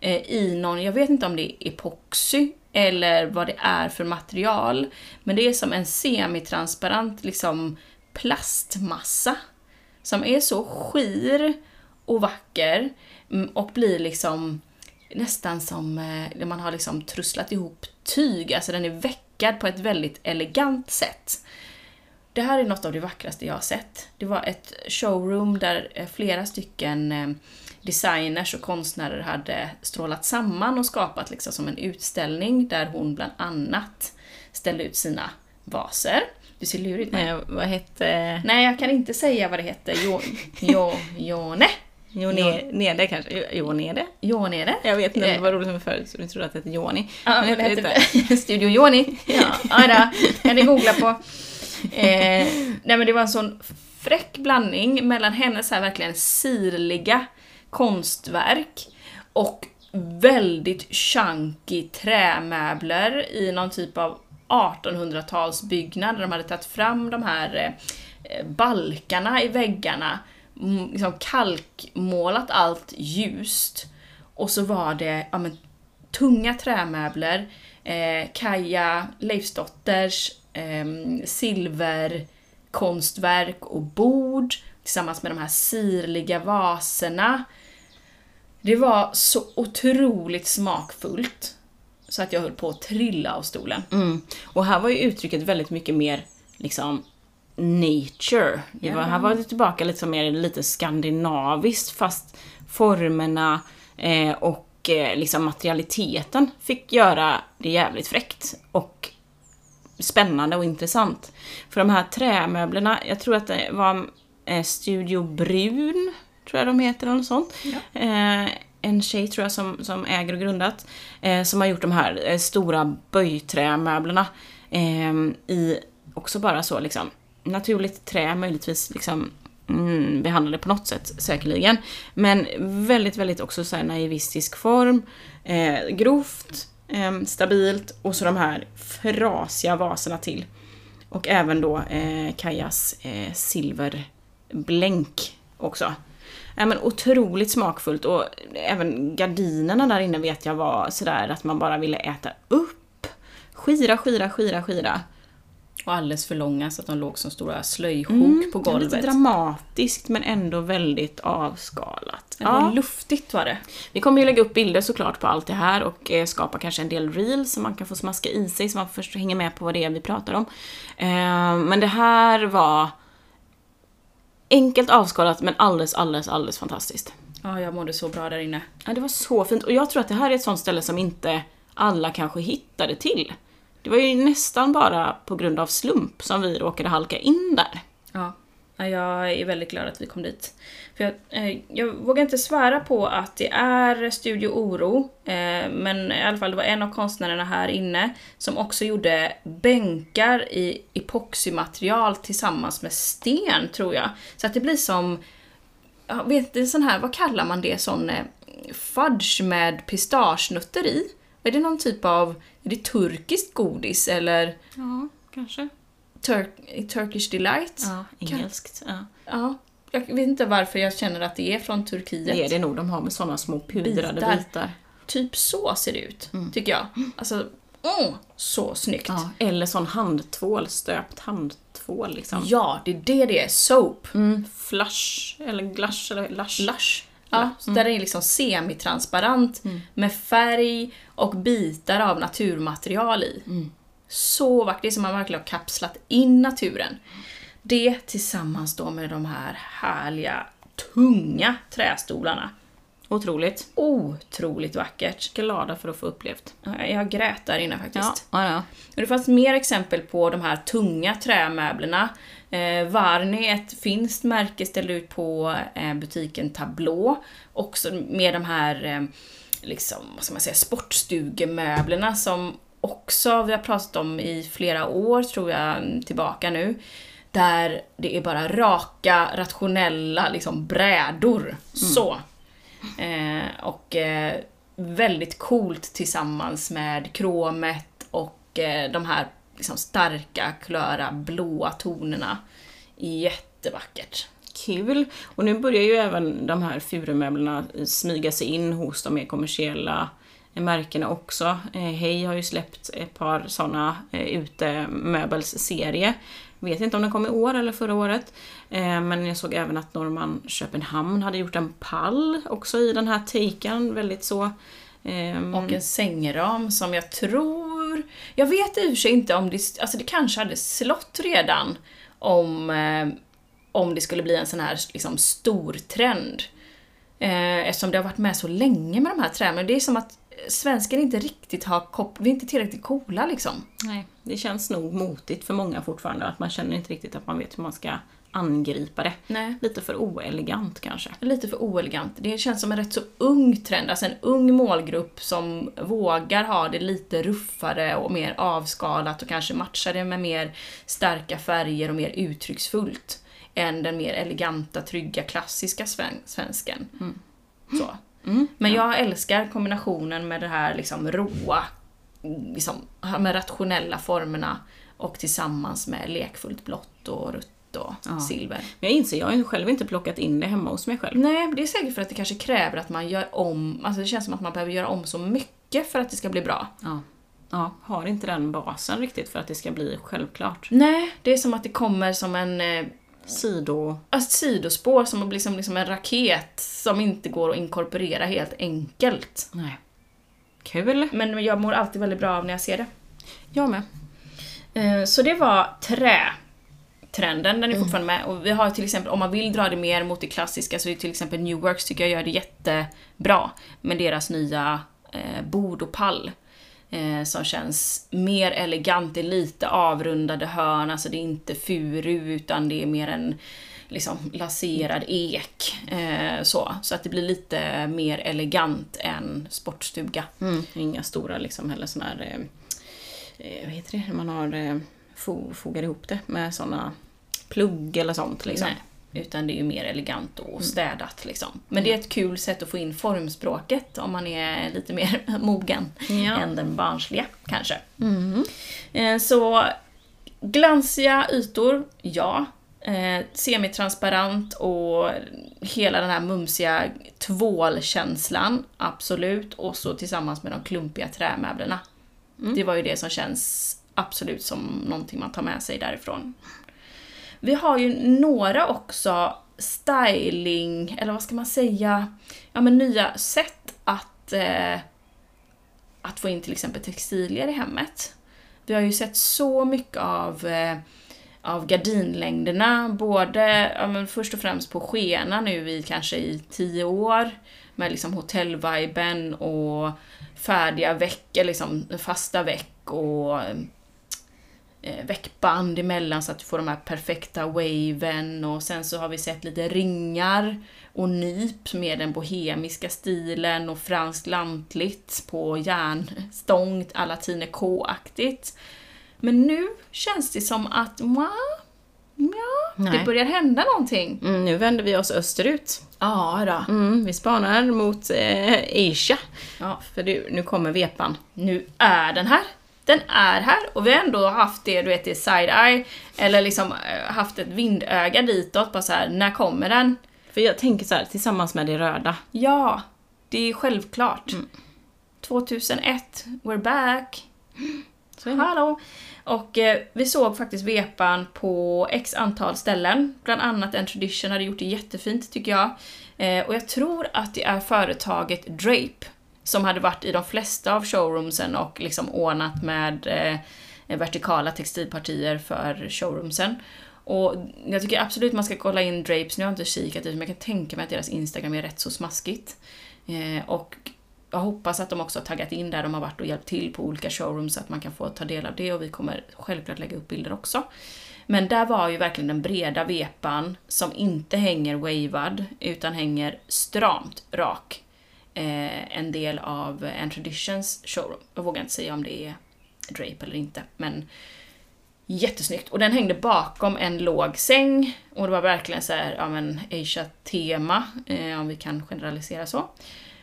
Eh, I någon, jag vet inte om det är epoxy eller vad det är för material. Men det är som en semitransparent liksom plastmassa. Som är så skir och vacker mm, och blir liksom nästan som eh, man har liksom trusslat ihop tyg, alltså den är veckad på ett väldigt elegant sätt. Det här är något av det vackraste jag har sett. Det var ett showroom där eh, flera stycken eh, designers och konstnärer hade strålat samman och skapat liksom som en utställning där hon bland annat ställde ut sina vaser. Du ser lurig ut.
Nej, vad hette...
Nej, jag kan inte säga vad det hette. Jo, jo, Jone
Jonede kanske? Jonede?
Jonede.
Jag vet inte,
Eh.
det var roligt med förut så vi trodde att det hette Joni.
Ja,
Men
det
jag vet
hette
inte.
Studio Joni. Ja, ja kan ni googla på. Eh, nej men det var en sån fräck blandning mellan hennes här verkligen sirliga konstverk och väldigt chunky trämöbler i någon typ av 1800-talsbyggnad där de hade tagit fram de här eh, balkarna i väggarna, liksom kalkmålat allt ljust. Och så var det ja, men, tunga trämöbler, eh, Kaja Leifsdotters eh, silverkonstverk och bord tillsammans med de här sirliga vaserna. Det var så otroligt smakfullt så att jag höll på att trilla av stolen.
Mm. Och här var ju uttrycket väldigt mycket mer liksom nature. Det var, här var det tillbaka lite mer lite skandinaviskt fast formerna eh, och eh, liksom materialiteten fick göra det jävligt fräckt och spännande och intressant. För de här trämöblerna, jag tror att det var eh, Studio Brun, tror jag de heter eller något sånt. Eh, en tjej tror jag som, som äger och grundat, eh, som har gjort de här eh, stora böjträmöblerna i också bara så liksom naturligt trä, möjligtvis liksom mm, behandlade på något sätt säkerligen. Men väldigt, väldigt också så här naivistisk form, eh, grovt, eh, stabilt och så de här frasiga vaserna till. Och även då eh, Kajas eh, silverblänk också. Ja, men otroligt smakfullt och även gardinerna där inne vet jag var sådär att man bara ville äta upp. Skira, skira, skira, skira.
Och alldeles för långa så att de låg som stora slöjsjok
Mm,
på
Lite
golvet.
dramatiskt men ändå väldigt avskalat.
Det var luftigt var det.
Vi kommer ju lägga upp bilder såklart på allt det här och eh, skapa kanske en del reels som man kan få smaska i sig så man först hänger med på vad det är vi pratar om. Eh, men det här var enkelt avskalat men alldeles, alldeles, alldeles fantastiskt.
Ja, jag mådde så bra där inne.
Ja, det var så fint och jag tror att det här är ett sånt ställe som inte alla kanske hittade till. Det var ju nästan bara på grund av slump som vi råkade halka in där.
Ja, jag är väldigt glad att vi kom dit. För jag, eh, jag vågar inte svära på att det är Studio Oro, eh, men i alla fall det var en av konstnärerna här inne som också gjorde bänkar i epoximaterial tillsammans med sten, tror jag. Så att det blir som, jag vet inte, sån här, vad kallar man det, sån eh, fudge med pistagenötter i? Är det någon typ av, är det turkiskt godis eller
Ja, kanske.
Tur- Turkish delight?
Ja, engelskt. Ja.
Ja, jag vet inte varför jag känner att det är från Turkiet.
Det är det nog, de har med såna små pudrade
Bitar.
bitar.
Typ så ser det ut, tycker jag. Alltså, åh, så snyggt.
Ja, eller sån handtvål, stöpt handtvål liksom.
Ja, det är det det är. Soap.
Mm, flush, eller glush, eller lush.
Lush. Ja, så där är det liksom semitransparent med färg och bitar av naturmaterial i. Så vackert, det är som man verkligen har kapslat in naturen. Det tillsammans då med de här härliga, tunga trästolarna.
Otroligt.
Otroligt vackert.
Glada för att få upplevt.
Ja, Jag grät där inne faktiskt.
Ja, ja, ja.
Det fanns mer exempel på de här tunga trämöblerna. Eh, Varni, ett finskt märke, ställde ut på eh, butiken Tablå. Också med de här eh, liksom, vad ska man säga, sportstugemöblerna som också vi har pratat om i flera år, tror jag, tillbaka nu. Där det är bara raka, rationella liksom, brädor. Så. Eh, och eh, väldigt coolt tillsammans med kromet och eh, de här liksom, starka, klara, blåa tonerna. Jättevackert.
Kul! Och nu börjar ju även de här furumöblerna smyga sig in hos de mer kommersiella märkena också. Eh, Hej har ju släppt ett par såna eh, utemöbelsserie. Vet inte om den kom i år eller förra året. Eh, men jag såg även att Norman Köpenhamn hade gjort en pall också i den här taken. Väldigt så... ehm,
Och en sängram som jag tror... Jag vet i och för sig inte om det... Alltså det kanske hade slått redan om, eh, om det skulle bli en sån här liksom, stor trend. Eh, eftersom det har varit med så länge med de här träden. Det är som att svenskar inte riktigt har kop- Vi är inte tillräckligt coola liksom.
Nej, det känns nog motigt för många fortfarande. Att man känner inte riktigt att man vet hur man ska angripa det.
Nej.
Lite för oelegant kanske.
Lite för oelegant. Det känns som en rätt så ung trend, alltså en ung målgrupp som vågar ha det lite ruffare och mer avskalat och kanske matchar det med mer starka färger och mer uttrycksfullt än den mer eleganta, trygga, klassiska sven- svensken. Så. Men jag älskar kombinationen med det här liksom råa, liksom, med rationella formerna och tillsammans med lekfullt blått och rött och silver.
Men jag inser, jag har ju själv inte plockat in det hemma hos mig själv.
Nej, det är säkert för att det kanske kräver att man gör om, alltså det känns som att man behöver göra om så mycket för att det ska bli bra.
Ja. ja, har inte den basen riktigt för att det ska bli självklart.
Nej, det är som att det kommer som en eh,
Sido...
ett sidospår, som att bli som liksom en raket som inte går att inkorporera helt enkelt.
Nej. Kul.
Men jag mår alltid väldigt bra av när jag ser det.
Jag med.
Eh, Så det var trätrenden, den är fortfarande med. Och vi har till exempel, om man vill dra det mer mot det klassiska så är till exempel New Works tycker jag gör det jättebra. Med deras nya eh, bord och pall. Eh, som känns mer elegant, det är lite avrundade hörn, alltså det är inte furu utan det är mer en liksom laserad ek. Eh, så. så att det blir lite mer elegant än sportstuga.
Mm. Inga stora liksom heller såna här... Eh, eh, vad heter det? Man har eh, fo, fogar ihop det med såna plugg eller sånt liksom.
Nej, utan det är ju mer elegant och städat liksom. Men det är ett kul sätt att få in formspråket om man är lite mer <laughs> mogen
Ja.
än den barnsliga kanske. Eh, Så glansiga ytor, ja. Eh, semitransparent och hela den här mumsiga tvålkänslan, absolut. Och så tillsammans med de klumpiga trämöblerna. Det var ju det som känns absolut som någonting man tar med sig därifrån. Vi har ju några också styling, eller vad ska man säga, ja men nya sätt att, eh, att få in till exempel textilier i hemmet. Vi har ju sett så mycket av, eh, av gardinlängderna, både ja, men först och främst på skena nu i kanske i tio år, med liksom hotellviben och färdiga veck, liksom fasta veck och eh, eh, veckband emellan så att du får de här perfekta waven och sen så har vi sett lite ringar och nyp med den bohemiska stilen och franskt lantligt på järnstång, alla Tine K-aktigt. Men nu känns det som att, ja, ja det börjar hända någonting.
Mm, nu vänder vi oss österut.
Ja då.
Mm, vi spanar mot eh, Asia.
Ja,
För du, nu kommer vepan.
nu är den här. Den är här och vi har ändå haft det, du vet, det side-eye, eller liksom eh, haft ett vindöga ditåt, bara så här, när kommer den?
För jag tänker så här, tillsammans med det röda.
Ja, det är självklart. 2001, we're back. <gasps>
Så.
Hallå! Och eh, vi såg faktiskt vepan på x antal ställen. Bland annat en Tradition hade gjort det jättefint tycker jag. Eh, och jag tror att det är företaget Drape som hade varit i de flesta av showroomsen och liksom ordnat med eh, vertikala textilpartier för showroomsen. Och jag tycker absolut man ska kolla in Drapes, nu har jag inte kikat ut men jag kan tänka mig att deras Instagram är rätt så smaskigt. Eh, och jag hoppas att de också har taggat in där de har varit och hjälpt till på olika showrooms så att man kan få ta del av det och vi kommer självklart lägga upp bilder också. Men där var ju verkligen den breda vepan som inte hänger wavad utan hänger stramt rak. Eh, en del av en Traditions showroom. Jag vågar inte säga om det är Drape eller inte men Jättesnyggt. Och den hängde bakom en låg säng. Och det var verkligen så här, ja men Asia-tema, eh, om vi kan generalisera så.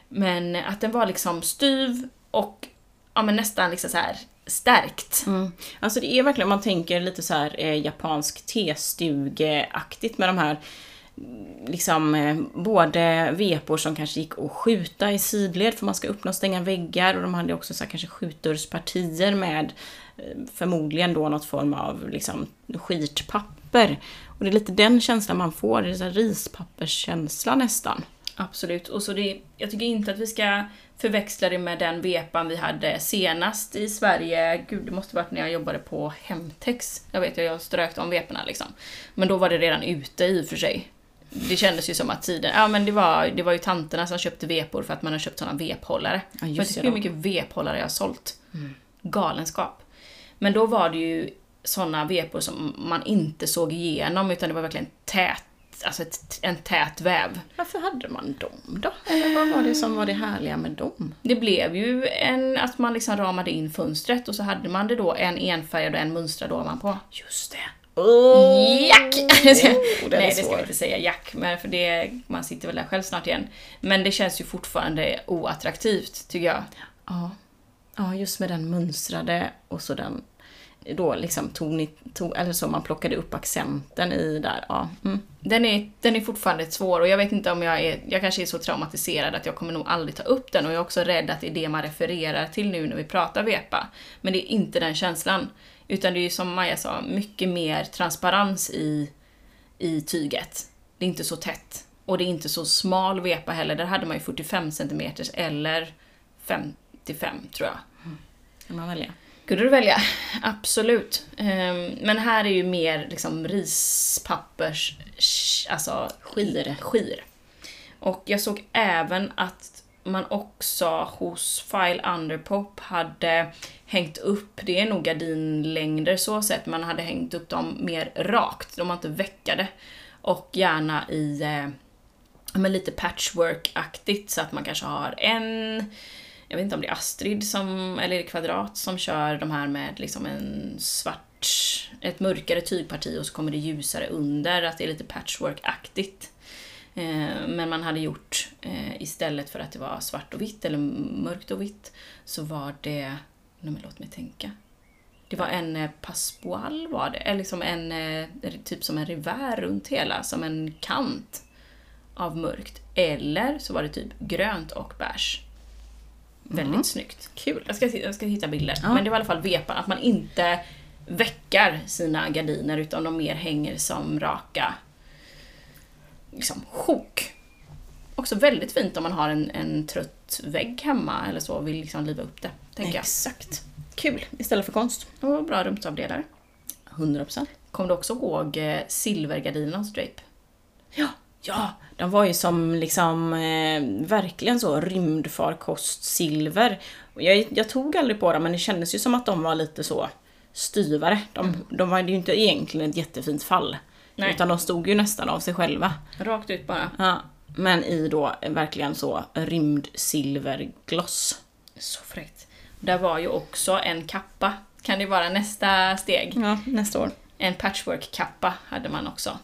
Men att den var liksom styv och ja, men nästan liksom så här stärkt.
Mm. Alltså det är verkligen, man tänker lite så här eh, japansk testugeaktigt med de här liksom eh, både vepor som kanske gick att skjuta i sidled för man ska öppna och stänga väggar och de hade också så här kanske skjutdörrspartier med eh, förmodligen då något form av liksom skirtpapper. Och det är lite den känslan man får, det är så här rispapperskänsla nästan.
Absolut. Och så det, jag tycker inte att vi ska förväxla det med den vepan vi hade senast i Sverige. Gud, det måste varit när jag jobbade på Hemtex. Jag vet, jag strök de veporna liksom. Men då var det redan ute i och för sig. Det kändes ju som att tiden, ja men det var, det var ju tanterna som köpte vepor för att man har köpt såna vephållare.
Ja,
jag vet inte hur mycket vephållare jag har sålt. Galenskap. Men då var det ju såna vepor som man inte såg igenom utan det var verkligen tät, alltså ett, en tät väv.
Varför hade man dem då? Eller vad var det som var det härliga med dem?
Det blev ju en, att man liksom ramade in fönstret och så hade man det då en enfärgad och en mönstrad ovanpå.
Just det.
Jack! <laughs>
den
Nej,
är
det ska jag inte säga Jack, men för det, man sitter väl där själv snart igen. Men det känns ju fortfarande oattraktivt, tycker jag.
Ja. ja, just med den mönstrade och så den då liksom tog ni, tog, eller så man plockade upp accenten i där. Ja. Mm.
Den är, den är fortfarande svår och jag vet inte om jag är, jag kanske är så traumatiserad att jag kommer nog aldrig ta upp den och jag är också rädd att det är det man refererar till nu när vi pratar vepa. Men det är inte den känslan. Utan det är ju som Maja sa, mycket mer transparens i, i tyget. Det är inte så tätt. Och det är inte så smal vepa heller. Där hade man ju 45 cm eller 55 tror jag.
Kan man välja.
Kunde du välja? Absolut. Ehm, Men här är ju mer liksom rispappers... Alltså
Skir.
skir. Och jag såg även att man också hos File Underpop hade hängt upp, det är nog gardinlängder så sett, man hade hängt upp dem mer rakt, de var inte veckade. Och gärna i eh, men lite patchwork-aktigt så att man kanske har en, jag vet inte om det är Astrid som, eller är det Kvadrat som kör de här med liksom en svart, ett mörkare tygparti och så kommer det ljusare under, att det är lite patchwork-aktigt. Eh, Men man hade gjort, eh, istället för att det var svart och vitt eller mörkt och vitt, så var det, nej men låt mig tänka. Det var en eh, passepoil var det, eller liksom en, typ som en revär runt hela, som en kant av mörkt. Eller så var det typ grönt och beige. Väldigt snyggt. Kul. Jag ska, jag ska hitta bilder.
Ja.
Men det var i alla fall vepan, att man inte väckar sina gardiner utan de mer hänger som raka liksom, sjok. Också väldigt fint om man har en, en trött vägg hemma eller så och vill liksom liva upp det. Tänker jag.
Exakt. Kul, istället för konst.
Och bra rumsavdelare.
100%.
Kommer du också ihåg eh, silvergardinerna hos Drape?
Ja, ja. De var ju som liksom eh, verkligen så rymdfarkost-silver. Och Jag, jag tog aldrig på dem men det kändes ju som att de var lite så styvare. De, de var det ju inte egentligen ett jättefint fall.
Nej.
Utan de stod ju nästan av sig själva.
Rakt ut bara.
Ja, men i då verkligen så rymdsilvergloss.
Så fräckt. Där var ju också en kappa. Kan det vara nästa steg?
Ja, nästa år.
En patchwork-kappa hade man också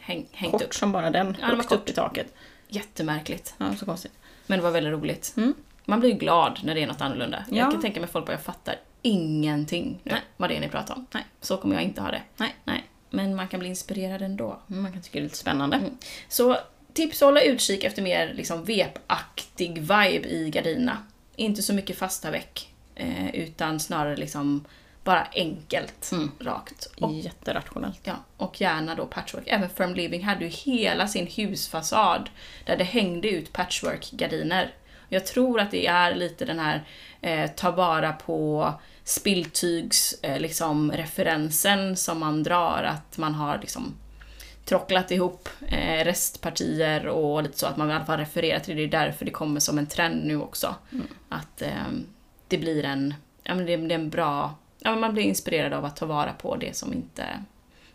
häng, hängt upp.
Kort som bara den,
Ja,
högt upp i taket.
Jättemärkligt.
Ja, så konstigt.
Men det var väldigt roligt.
Mm.
Man blir ju glad när det är något annorlunda.
Ja.
Jag kan tänka mig folk bara, jag fattar ingenting nu,
Nej.
vad det är ni pratar om.
Nej.
Så kommer jag inte ha det.
Nej.
Nej. Men man kan bli inspirerad ändå.
Mm, Man kan tycka det är lite spännande.
Mm. Så tips att hålla utkik efter mer liksom vepaktig vibe i gardinerna. Inte så mycket fasta veck, eh, utan snarare liksom bara enkelt,
Mm.
rakt. Och,
Jätterationellt.
ja, och gärna då patchwork. Även Firm Living hade ju hela sin husfasad där det hängde ut patchwork-gardiner. Jag tror att det är lite den här eh, ta vara på spilltygs eh, liksom, referensen som man drar, att man har liksom trocklat ihop eh, restpartier och lite så att man i alla fall refererar till det. Det är därför det kommer som en trend nu också. Att eh, det blir en, ja men det, det är en bra, ja men man blir inspirerad av att ta vara på det som inte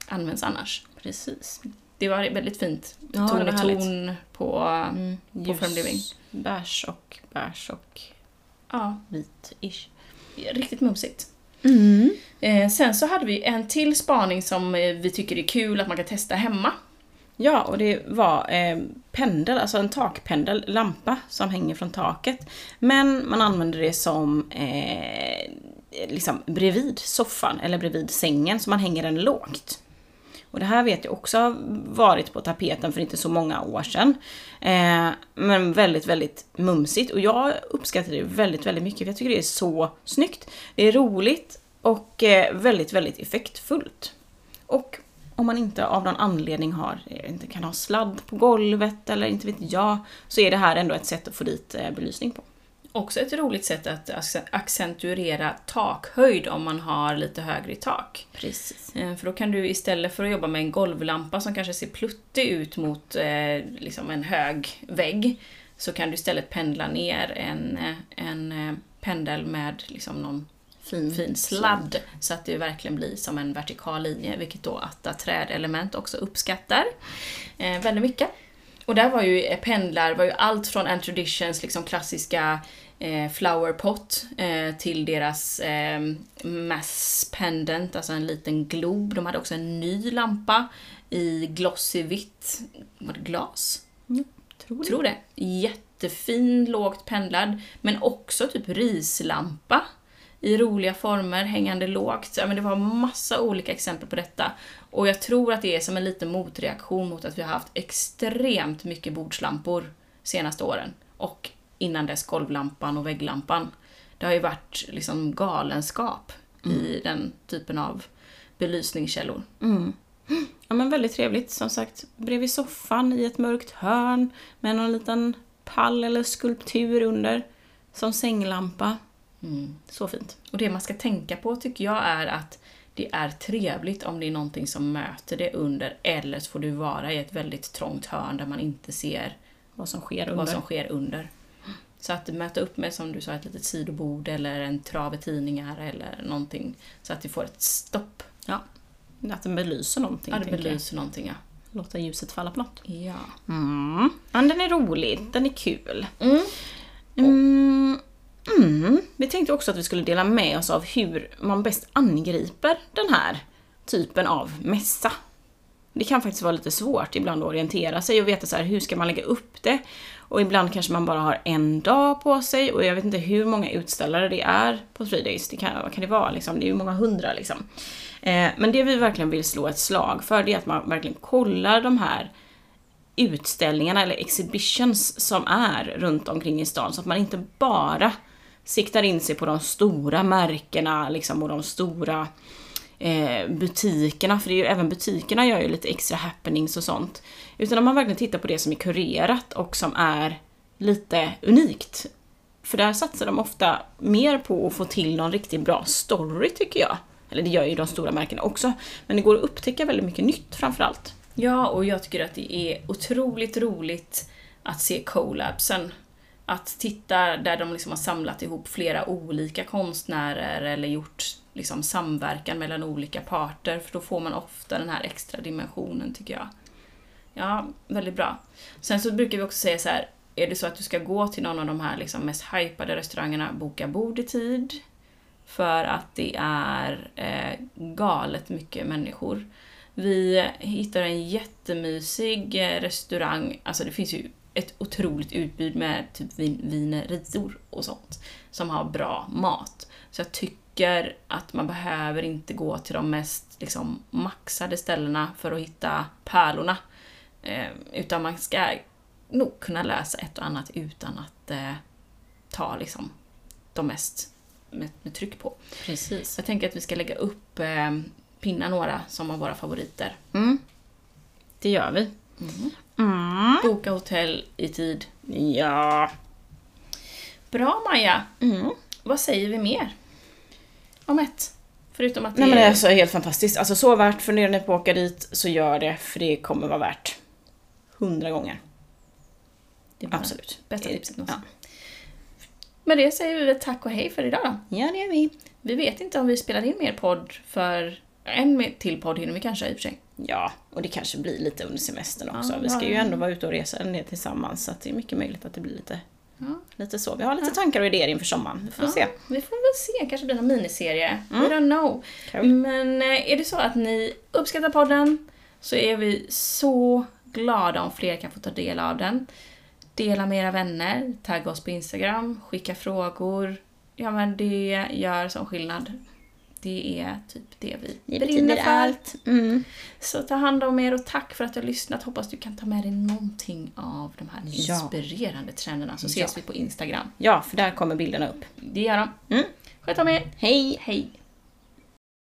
används annars.
Precis.
Det var väldigt fint.
Ja,
ton i ton på,
Mm,
på Firm Living.
Beige och beige och
ja,
vit-ish.
Riktigt mumsigt.
Mm.
Eh, sen så hade vi en till spaning som eh, vi tycker är kul att man kan testa hemma.
Ja, och det var eh, pendel, alltså en takpendel, lampa som hänger från taket. Men man använder det som eh, liksom bredvid soffan eller bredvid sängen, så man hänger den lågt. Och det här vet jag också har varit på tapeten för inte så många år sedan. Eh, men väldigt, väldigt mumsigt. Och jag uppskattar det väldigt, väldigt mycket för jag tycker det är så snyggt. Det är roligt och eh, väldigt, väldigt effektfullt. Och om man inte av någon anledning har, eh, inte kan ha sladd på golvet eller inte vet jag, så är det här ändå ett sätt att få dit eh, belysning på.
Också ett roligt sätt att acce- accentuera takhöjd om man har lite högre i tak.
Precis.
Eh, För då kan du istället för att jobba med en golvlampa som kanske ser pluttig ut mot eh, liksom en hög vägg, så kan du istället pendla ner en, eh, en eh, pendel med liksom någon
fin,
fin sladd så att det verkligen blir som en vertikal linje, vilket då Atta trädelement också uppskattar eh, väldigt mycket. Och där var ju pendlar, var ju allt från Ant Traditions liksom klassiska eh, flower pot eh, till deras eh, mass pendant, alltså en liten glob. De hade också en ny lampa i glossy vitt, var det glas?
Mm, tror, det.
tror det. Jättefin, lågt pendlad, men också typ rislampa i roliga former, hängande lågt. Ja, men det var massa olika exempel på detta. Och jag tror att det är som en liten motreaktion mot att vi har haft extremt mycket bordslampor senaste åren. Och innan dess golvlampan och vägglampan. Det har ju varit liksom galenskap mm. i den typen av belysningskällor.
Mm. Ja men väldigt trevligt som sagt. Bredvid soffan i ett mörkt hörn med någon liten pall eller skulptur under. Som sänglampa.
Mm.
Så fint.
Och det man ska tänka på tycker jag är att det är trevligt om det är någonting som möter det under eller så får du vara i ett väldigt trångt hörn där man inte ser
vad som sker under.
Vad som sker under. Så att möta upp med, som du sa, ett litet sidobord eller en trave tidningar eller någonting. Så att du får ett stopp.
Ja. Att den belyser någonting.
Ja, det belyser någonting, ja.
Låta ljuset falla på något.
Ja.
Mm. Men den är rolig, den är kul.
Mm.
Mm. Mm. Vi tänkte också att vi skulle dela med oss av hur man bäst angriper den här typen av mässa. Det kan faktiskt vara lite svårt ibland att orientera sig och veta så här, hur ska man lägga upp det? Och ibland kanske man bara har en dag på sig och jag vet inte hur många utställare det är på Fridays. Det kan, vad kan det vara liksom? Det är ju många hundra liksom. Eh, men det vi verkligen vill slå ett slag för det är att man verkligen kollar de här utställningarna eller exhibitions som är runt omkring i stan så att man inte bara siktar in sig på de stora märkena liksom och de stora eh, butikerna, för det är ju, även butikerna gör ju lite extra happenings och sånt. Utan om man verkligen tittar på det som är kurerat och som är lite unikt. För där satsar de ofta mer på att få till någon riktigt bra story tycker jag. Eller det gör ju de stora märkena också. Men det går att upptäcka väldigt mycket nytt framförallt.
Ja, och jag tycker att det är otroligt roligt att se collabsen. Att titta där de liksom har samlat ihop flera olika konstnärer eller gjort liksom samverkan mellan olika parter, för då får man ofta den här extra dimensionen tycker jag. Ja, väldigt bra. Sen så brukar vi också säga så här, är det så att du ska gå till någon av de här liksom mest hypade restaurangerna, boka bord i tid. För att det är eh, galet mycket människor. Vi hittar en jättemysig eh, restaurang, alltså det finns ju ett otroligt utbud med typ vin, vinerior och sånt, som har bra mat. Så jag tycker att man behöver inte gå till de mest liksom, maxade ställena för att hitta pärlorna. Eh, utan man ska nog kunna läsa ett och annat utan att eh, ta liksom, de mest med, med, tryck på.
Precis.
Jag tänker att vi ska lägga upp eh, pinna några som har våra favoriter.
Mm. Det gör vi.
Mm.
Mm.
Boka hotell i tid.
Ja.
Bra Maja!
Mm.
Vad säger vi mer? Om ett? Förutom att det
Nej men det
är...
alltså helt fantastiskt. Alltså så värt, funderar ni på att åka dit så gör det för det kommer vara värt hundra gånger.
Det bara
Absolut.
Bästa
Det-
tipset någonsin.
ja.
Med det säger vi väl tack och hej för idag då.
Ja det gör vi.
Vi vet inte om vi spelar in mer podd för en till podd hinner vi kanske i och för sig.
Ja, och det kanske blir lite under semestern också.
Ja,
vi ska ju ändå vara ute och resa en del tillsammans så det är mycket möjligt att det blir lite,
Ja.
lite så. Vi har lite tankar och idéer inför sommaren. Vi får
Ja,
se.
Vi får väl se, kanske blir någon miniserie. We don't know.
Kul.
Men eh, är det så att ni uppskattar podden så är vi så glada om fler kan få ta del av den. Dela med era vänner, tagga oss på Instagram, skicka frågor. Ja men det gör som skillnad. Det är typ det vi
Det
brinner för.
allt. Mm.
Så ta hand om er och tack för att du har lyssnat. Hoppas du kan ta med dig någonting av de här
Ja.
inspirerande trenderna så ses
Ja.
vi på Instagram.
Ja, för där kommer bilderna upp.
Det gör de.
Mm.
Sköt om er.
Hej!
Hej!